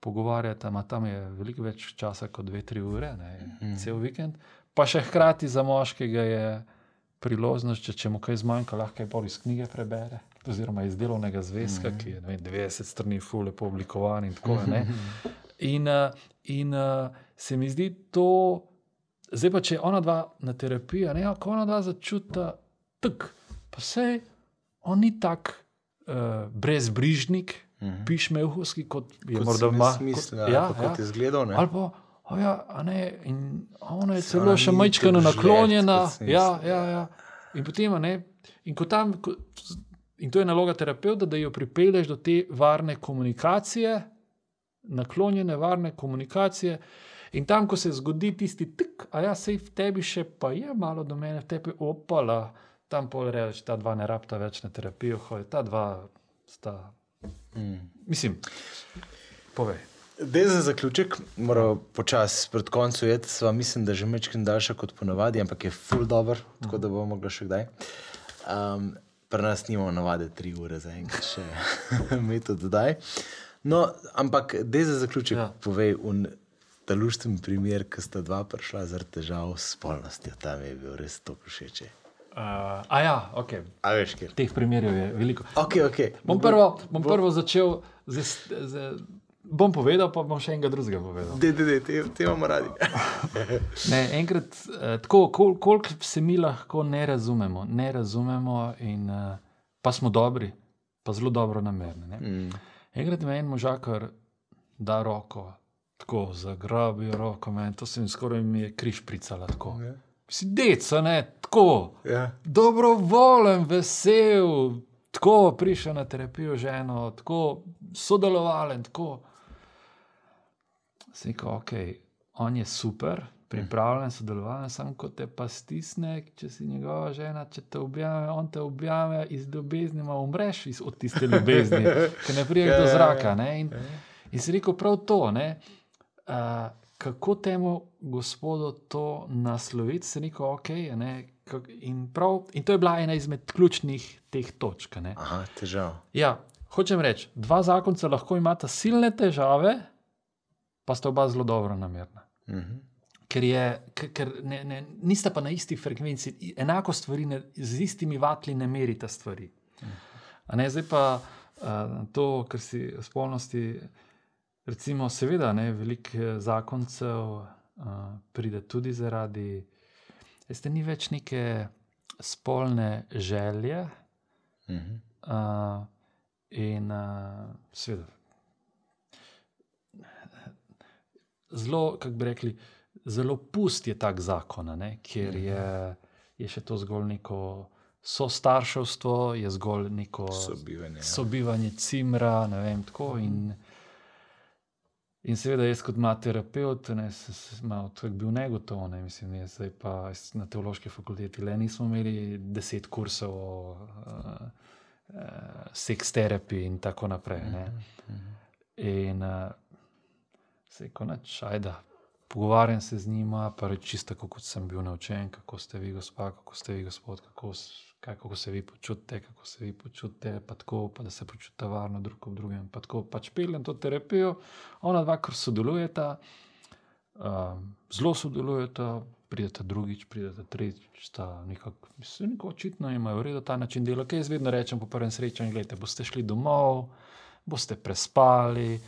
pogovarjata, ma tam je veliko več časa kot dve, tri ure, ne, mm -hmm. cel vikend, pa še hkrati za moškega je priložnost, če, če mu kaj zmanjka, lahko je bolj iz knjige prebere. Oziroma iz delovnega zvezka, mm -hmm. ki je vem, 90 strani, ful, lepo oblikovan in tako naprej. In, uh, in uh, se mi zdi to, zdaj pa če ona dva na terapiji, ne, ko ona dva začuta tak, pa sej on ni tak uh, brezbrižnik, mm -hmm. piš mehurski, kot je Kot morda ima. mislil, kot- ja, kot je izgledal. ne. Ali pa, oh ja, ne, in ona je celo ona še majčkano naklonjena. si Ja, ja, ja. In potem, ne, in ko tam, ko, in to je naloga terapeuta, da jo pripelješ do te varne komunikacije, naklonjene varne komunikacije. In tam, ko se zgodi tisti tik, a ja, sej v tebi še pa je malo do mene, v tebi opala, tam pol reči, ta dva ne rabta več na terapijo, hoj, ta dva sta. Mm. Mislim, povej. Zdaj za zaključek, moramo počasi pred koncem jeti, sva mislim, da že mečkim daljša kot ponavadi, ampak je full dobro, tako da bomo mogli še kdaj. Um, pri nas nimamo navade tri ure za enkrat še [laughs] metod dodaj. No, ampak zdaj za zaključek Ja. povej un ta lušten primer, ki sta dva prišla zaradi težav s spolnostjo, tam je bil res to všeč. Uh, a ja, ok. A veš, kjer? Teh primerov je veliko. Ok, ok. Bom prvo, bom prvo začel z, z. Bom povedal, pa bom še enega drugega povedal. De, de, de, te, te imamo radi. [laughs] Ne, enkrat, eh, tako, kol, koliko se mi lahko ne razumemo, ne razumemo, in, eh, pa smo dobri, pa zelo dobro namerni. ne. Mm. Enkrat me en možakar da roko, tako zagrabi roko, meni, to se mi skoraj mi je križ pricala. Tako. Ja. Si deca, ne, tako. Ja. Dobrovoljen, vesel, tako prišel na terapijo ženo, tako sodelovalen. Tako. Siko, ok, on je super, pripravljen sodelovati, samo ko te pa stisne, če si njegova žena, če te objame, on te objame iz ljubezni, ma umreš iz, od tiste ljubezni, [laughs] ki ne priješ do zraka. Ne? In, in si rekel prav to. Ne? Uh, kako temu gospodu to nasloviti, se neko ok. Ne? In, prav, in to je bila ena izmed ključnih teh točk. ne. Aha, težav. Ja, hočem reči, dva zakonca lahko imata silne težave, pa sta oba zelo dobro namerna. Mhm. Ker, je, ker, ne, ne, nista pa na isti frekvenci, enako stvari, ne, z istimi vatli ne merita stvari. A Ne, zdaj pa uh, to, kar si spolnosti, recimo, seveda, ne, veliko eh, zakoncev uh, pride tudi zaradi, veste, ni več neke spolne želje. Mhm. Uh, in uh, seveda, zelo, kako bi rekli, zelo pust je tak zakon, ne, ker je, je še to zgolj neko sostarševstvo, je zgolj neko Sobivanje. ja. sobivanje cimra, ne vem, tako. In, in seveda, jaz kot mlad terapeut, ne, sem se malo bil negotov, ne, mislim, jaz pa jaz na teološki fakulteti le nismo imeli deset kursov o uh, uh, seks terapiji in tako naprej. Ne. In uh, se ko nač, ajda. Pogovarjam se z njima, pa reči čisto tako, kot sem bil naučen, kako ste vi, gospa, kako ste vi, gospod, kako, kaj, kako se vi počutite, kako se vi počutite, pa tako, pa da se počutite varno drug ob drugem. Pa tako pač peljem to terapijo, ona dva, ker sodelujeta, um, zelo sodelujeta, pridete drugič, pridete tretjič, sta nekako, mislim, neko očitno imajo v redu ta način dela. Kaj jaz vedno rečem po prvem srečanju, gledajte, boste šli domov, boste prespali.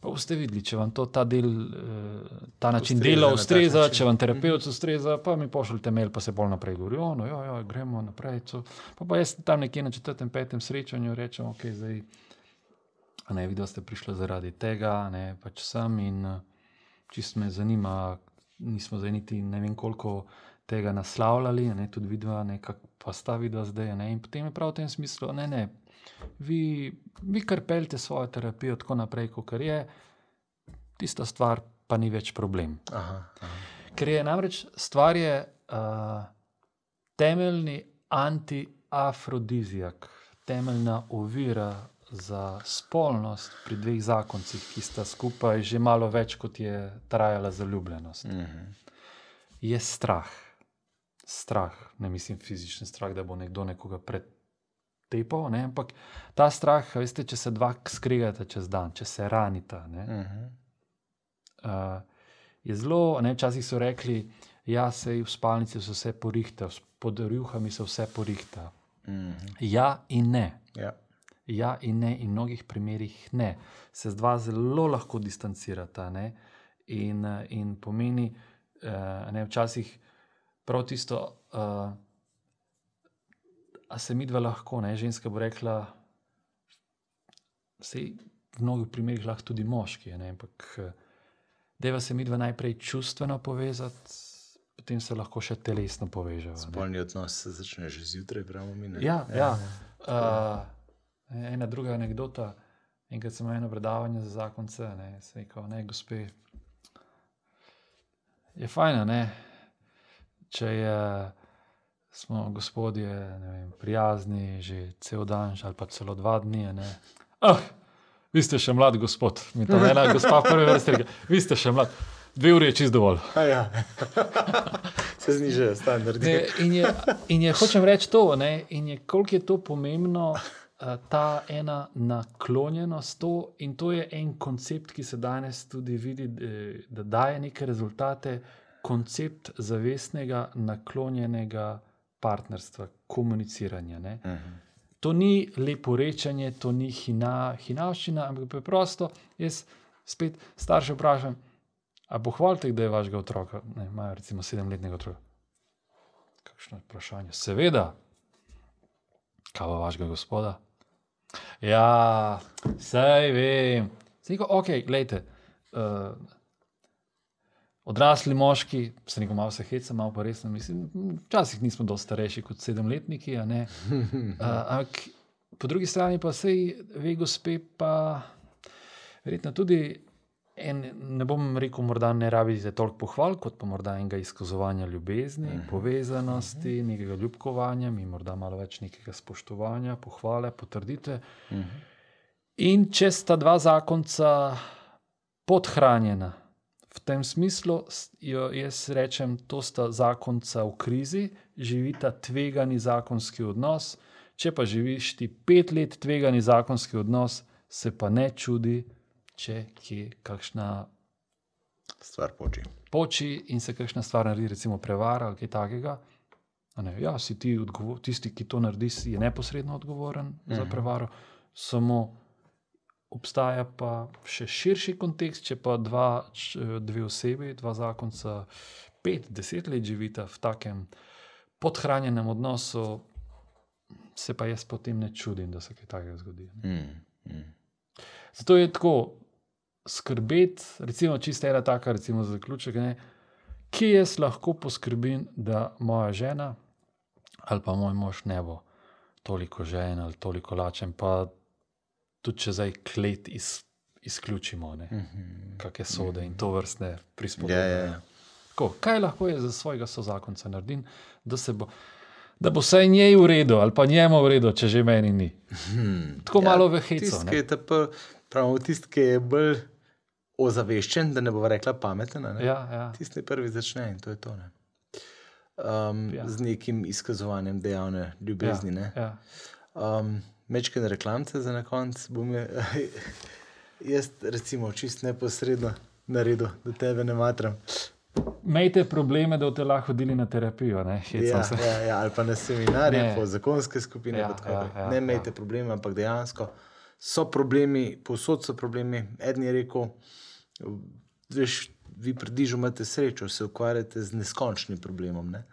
Pa boste videli, če vam to ta, del, eh, ta način Ustreza dela na ustreza, način. če vam terapeut ustreza, pa mi pošljete mail, pa se bolj naprej govori, "O, no, jo, jo, gremo naprej. Co. Pa, pa jaz tam nekje na četrtem, petem srečanju rečem, ok, zdaj, ne, videl ste prišli zaradi tega, ne, pač sem in eh, čist me zanima, nismo zdaj niti ne vem koliko tega naslavljali, ne, tudi vidva, nekako pa sta vidva zdaj, ne, in potem je prav v tem smislu, ne, ne, vi, vi kar peljete svojo terapijo tako naprej, kot je, tista stvar pa ni več problem. Aha, aha. Ker je namreč stvar je uh, temeljni antiafrodizijak, temeljna ovira za spolnost pri dveh zakoncih, ki sta skupaj že malo več, kot je trajala zaljubljenost, Mhm. je strah. Strah, ne mislim fizični strah, da bo nekdo nekoga pretepal, ne, ampak ta strah, veste, če se dva skregata čez dan, če se ranita. Ne, Mhm. uh, je zelo, ne, včasih so rekli, ja, se v spalnici se vse porihta, pod rjuhami se vse porihta. Mhm. Ja in ne. Ja. Ja in ne, in v mnogih primerih ne. Se z dva zelo lahko distancirata. Ne? In, eh, in pomeni, uh, ne, včasih prav tisto, uh, a se mi dva lahko, ne, ženska bo rekla, sej v mnogih primerih lahko tudi moški, a ne, ampak eh, deva se mi dva najprej čustveno povezati, potem se lahko še telesno povežemo. ne. Spolni odnos se začne že zjutraj, pravimo mi. ne? Ja, ja. Uh, ena druga anekdota. Enkrat sem imel eno predavanje za zakonce, ne, se je rekel, ne, gospe. Je fajn, ne, če je, smo gospodje ne vem, prijazni že cel dan ali pa celo dva dni. Ne. Ah, vi ste še mlad gospod, mi to ena gospa prve vrste reče, vi ste še mlad, dve uri je čist dovolj. A ja. [laughs] se znižajo standardi. Ne, in, je, in je, hočem reči to, ne, in je, koliko je to pomembno, uh, ta ena naklonjenost, to, in to je en koncept, ki se danes tudi vidi, eh, da daje neke rezultate, koncept zavestnega, naklonjenega partnerstva, komuniciranja. Ne. Mhm. To ni lepo rečanje, to ni hina, hinavščina, ampak preprosto jaz spet starše vprašam. A pohvalite, da je vašega otroka, ne, imajo recimo sedemletnega otroka? Kakšno vprašanje? Seveda. Kaj pa vašega gospoda? Ja, saj vem. Sneko, ok, gledajte. Uh, odrasli moški, se neko malo se heca, malo pa resno mislim. Včasih nismo dosti starejši kot sedemletniki, [laughs] ampak po drugi strani pa sej ve, gospe, pa verjetno tudi. En, ne bom rekel, morda ne rabite toliko pohval, kot pa morda enega izkazovanja ljubezni, uh -huh. povezanosti, uh -huh. nekega ljubkovanja, mi morda malo več nekega spoštovanja, pohvale, potrdite. Uh -huh. In če sta dva zakonca podhranjena v tem smislu jo jaz rečem, to sta zakonca v krizi, živita tvegani zakonski odnos. Če pa živiš ti pet let tvegani zakonski odnos, se pa ne čudi, če kje kakšna Stvar poči. poči in se kakšna stvar naredi, recimo prevara ali kaj takega. Ne, ja, si ti odgovor, tisti, ki to naredi, si je neposredno odgovoren -huh. za prevaro, samo obstaja pa še širši kontekst, če pa dva, dve osebi, dva zakonca, pet, deset let živita v takem podhranjenem odnosu, se pa jaz potem ne čudim, da se kaj takega zgodi. Mm, mm. Zato je tako skrbeti, recimo, čisto ena taka, recimo za zaključek, ne, kje jaz lahko poskrbim, da moja žena ali pa moj mož ne bo toliko žen ali toliko lačen, pa tudi če zdaj klet iz, izključimo, ne, Mhm. kakšne sode in to vrstne prispodobe. Ja, ja, ja. Tako, kaj lahko jaz za svojega sozakonca naredim, da, se bo, da bo vsaj njej v redu, ali pa njemu v redu, če že meni ni. Hmm. Tako malo v hecu, Tisti, ne. ki je, je bolj ozaveščen, da ne bo rekla pameten. ne. Ja, ja. Tisti prvi začne in to je to. Ne? Um, Ja. ja. Z nekim izkazovanjem dejavne ljubezni. Ja. ja. Um, Mečken reklamce za na konec [laughs] jaz, recimo, čist neposredno naredil, da tebe ne matram. Imejte probleme, da boste lahko hodili na terapijo, ne Ja, ja, ja, ali pa na seminarje, Ne. po zakonske skupine. Ja, ja, ja, ne imejte ja. probleme, ampak dejansko so problemi, povsod so problemi. Eden je rekel, veš, vi predižu imate srečo, se ukvarjate z neskončnim problemom. Ne?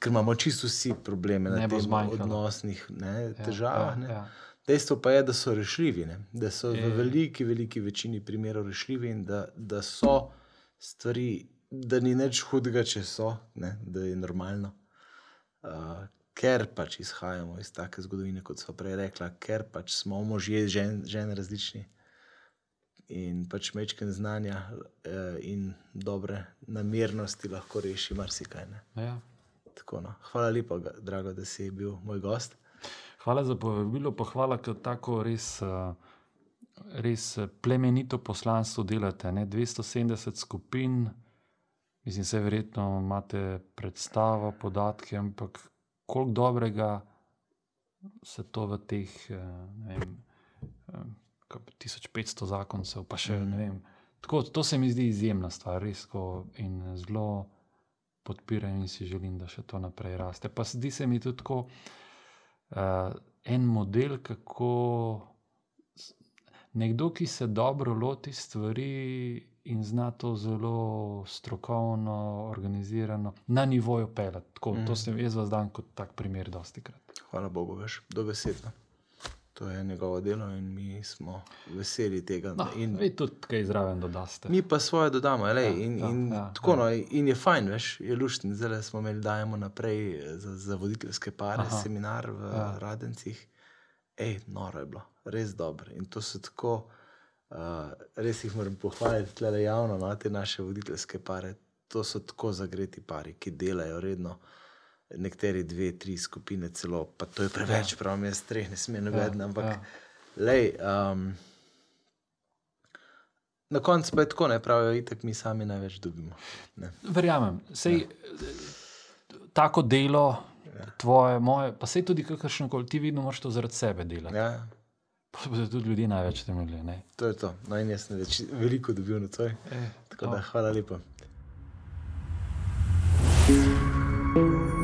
Ker imamo čisto vsi probleme Ne na tem zmanjkalo. odnosnih ne, težavah. ja, ne. ja. Dejstvo pa je, da so rešljivi, ne? da so Je. v veliki, veliki večini primerov rešljivi in da, da so stvari, da ni nič hudega, če so, ne? da je normalno. Uh, ker pač izhajamo iz take zgodovine, kot so prej rekla, ker pač smo možje, žen, žen različni in pač mečken znanja uh, in dobre namernosti lahko reši marsikaj. ne. Ja. Tako, no. Hvala lepa, drago, da si bil moj gost. Hvala za povabilo, pa hvala, ker tako res, eh, res eh, plemenito poslanstvo delate. Ne? 270 skupin, mislim, se verjetno imate predstavo, podatke, ampak koliko dobrega se to v teh eh, vem, eh, kaj pa 1500 zakoncev, pa še ne vem. Tako, to se mi zdi izjemna stvar, res ko in zelo podpiram in si želim, da še to naprej raste. Pa zdi se mi tudi tako uh, en model, kako nekdo, ki se dobro loti stvari in zna to zelo strokovno, organizirano, na nivoju pelati. Tako, mm. To sem jaz vas dan kot tak primer, dosti krat. Hvala Bogu, veš, dobesedno. To je njegovo delo in mi smo veseli tega. No, in vi tudi kaj zraven dodaste. mi pa svoje dodamo, ja, Ja, in, ja, in, ja, tako, ja. no, in je fajn, veš, je luštno. Zdaj smo imeli, dajemo naprej eh, za, za voditeljske pare, Aha. Seminar v Ja. Radencih. Ej, noro je bilo, res dobro. In to so tako, uh, res jih moram pohvaliti, tle javno, no, te naše voditeljske pare. To so tako zagreti pari, ki delajo redno. Nekateri dve, tri skupine, celo, pa to je preveč, ja. pravim, jaz treh ne smem navedati, ampak ja. ja. lej. Um, Na koncu pa je tako, ne pravijo, itak mi sami največ dobimo. Ne. Verjamem, sej, ja. tako delo, ja. tvoje, moje, pa se tudi kakršno koli, ti vedno moraš to zaradi sebe delati. Ja. Ja, Pa bodo tudi ljudje največ temeljili. ne. to je to. No, in jaz sem več, veliko dobil na to. E, Tako to. da, hvala lepa. thank you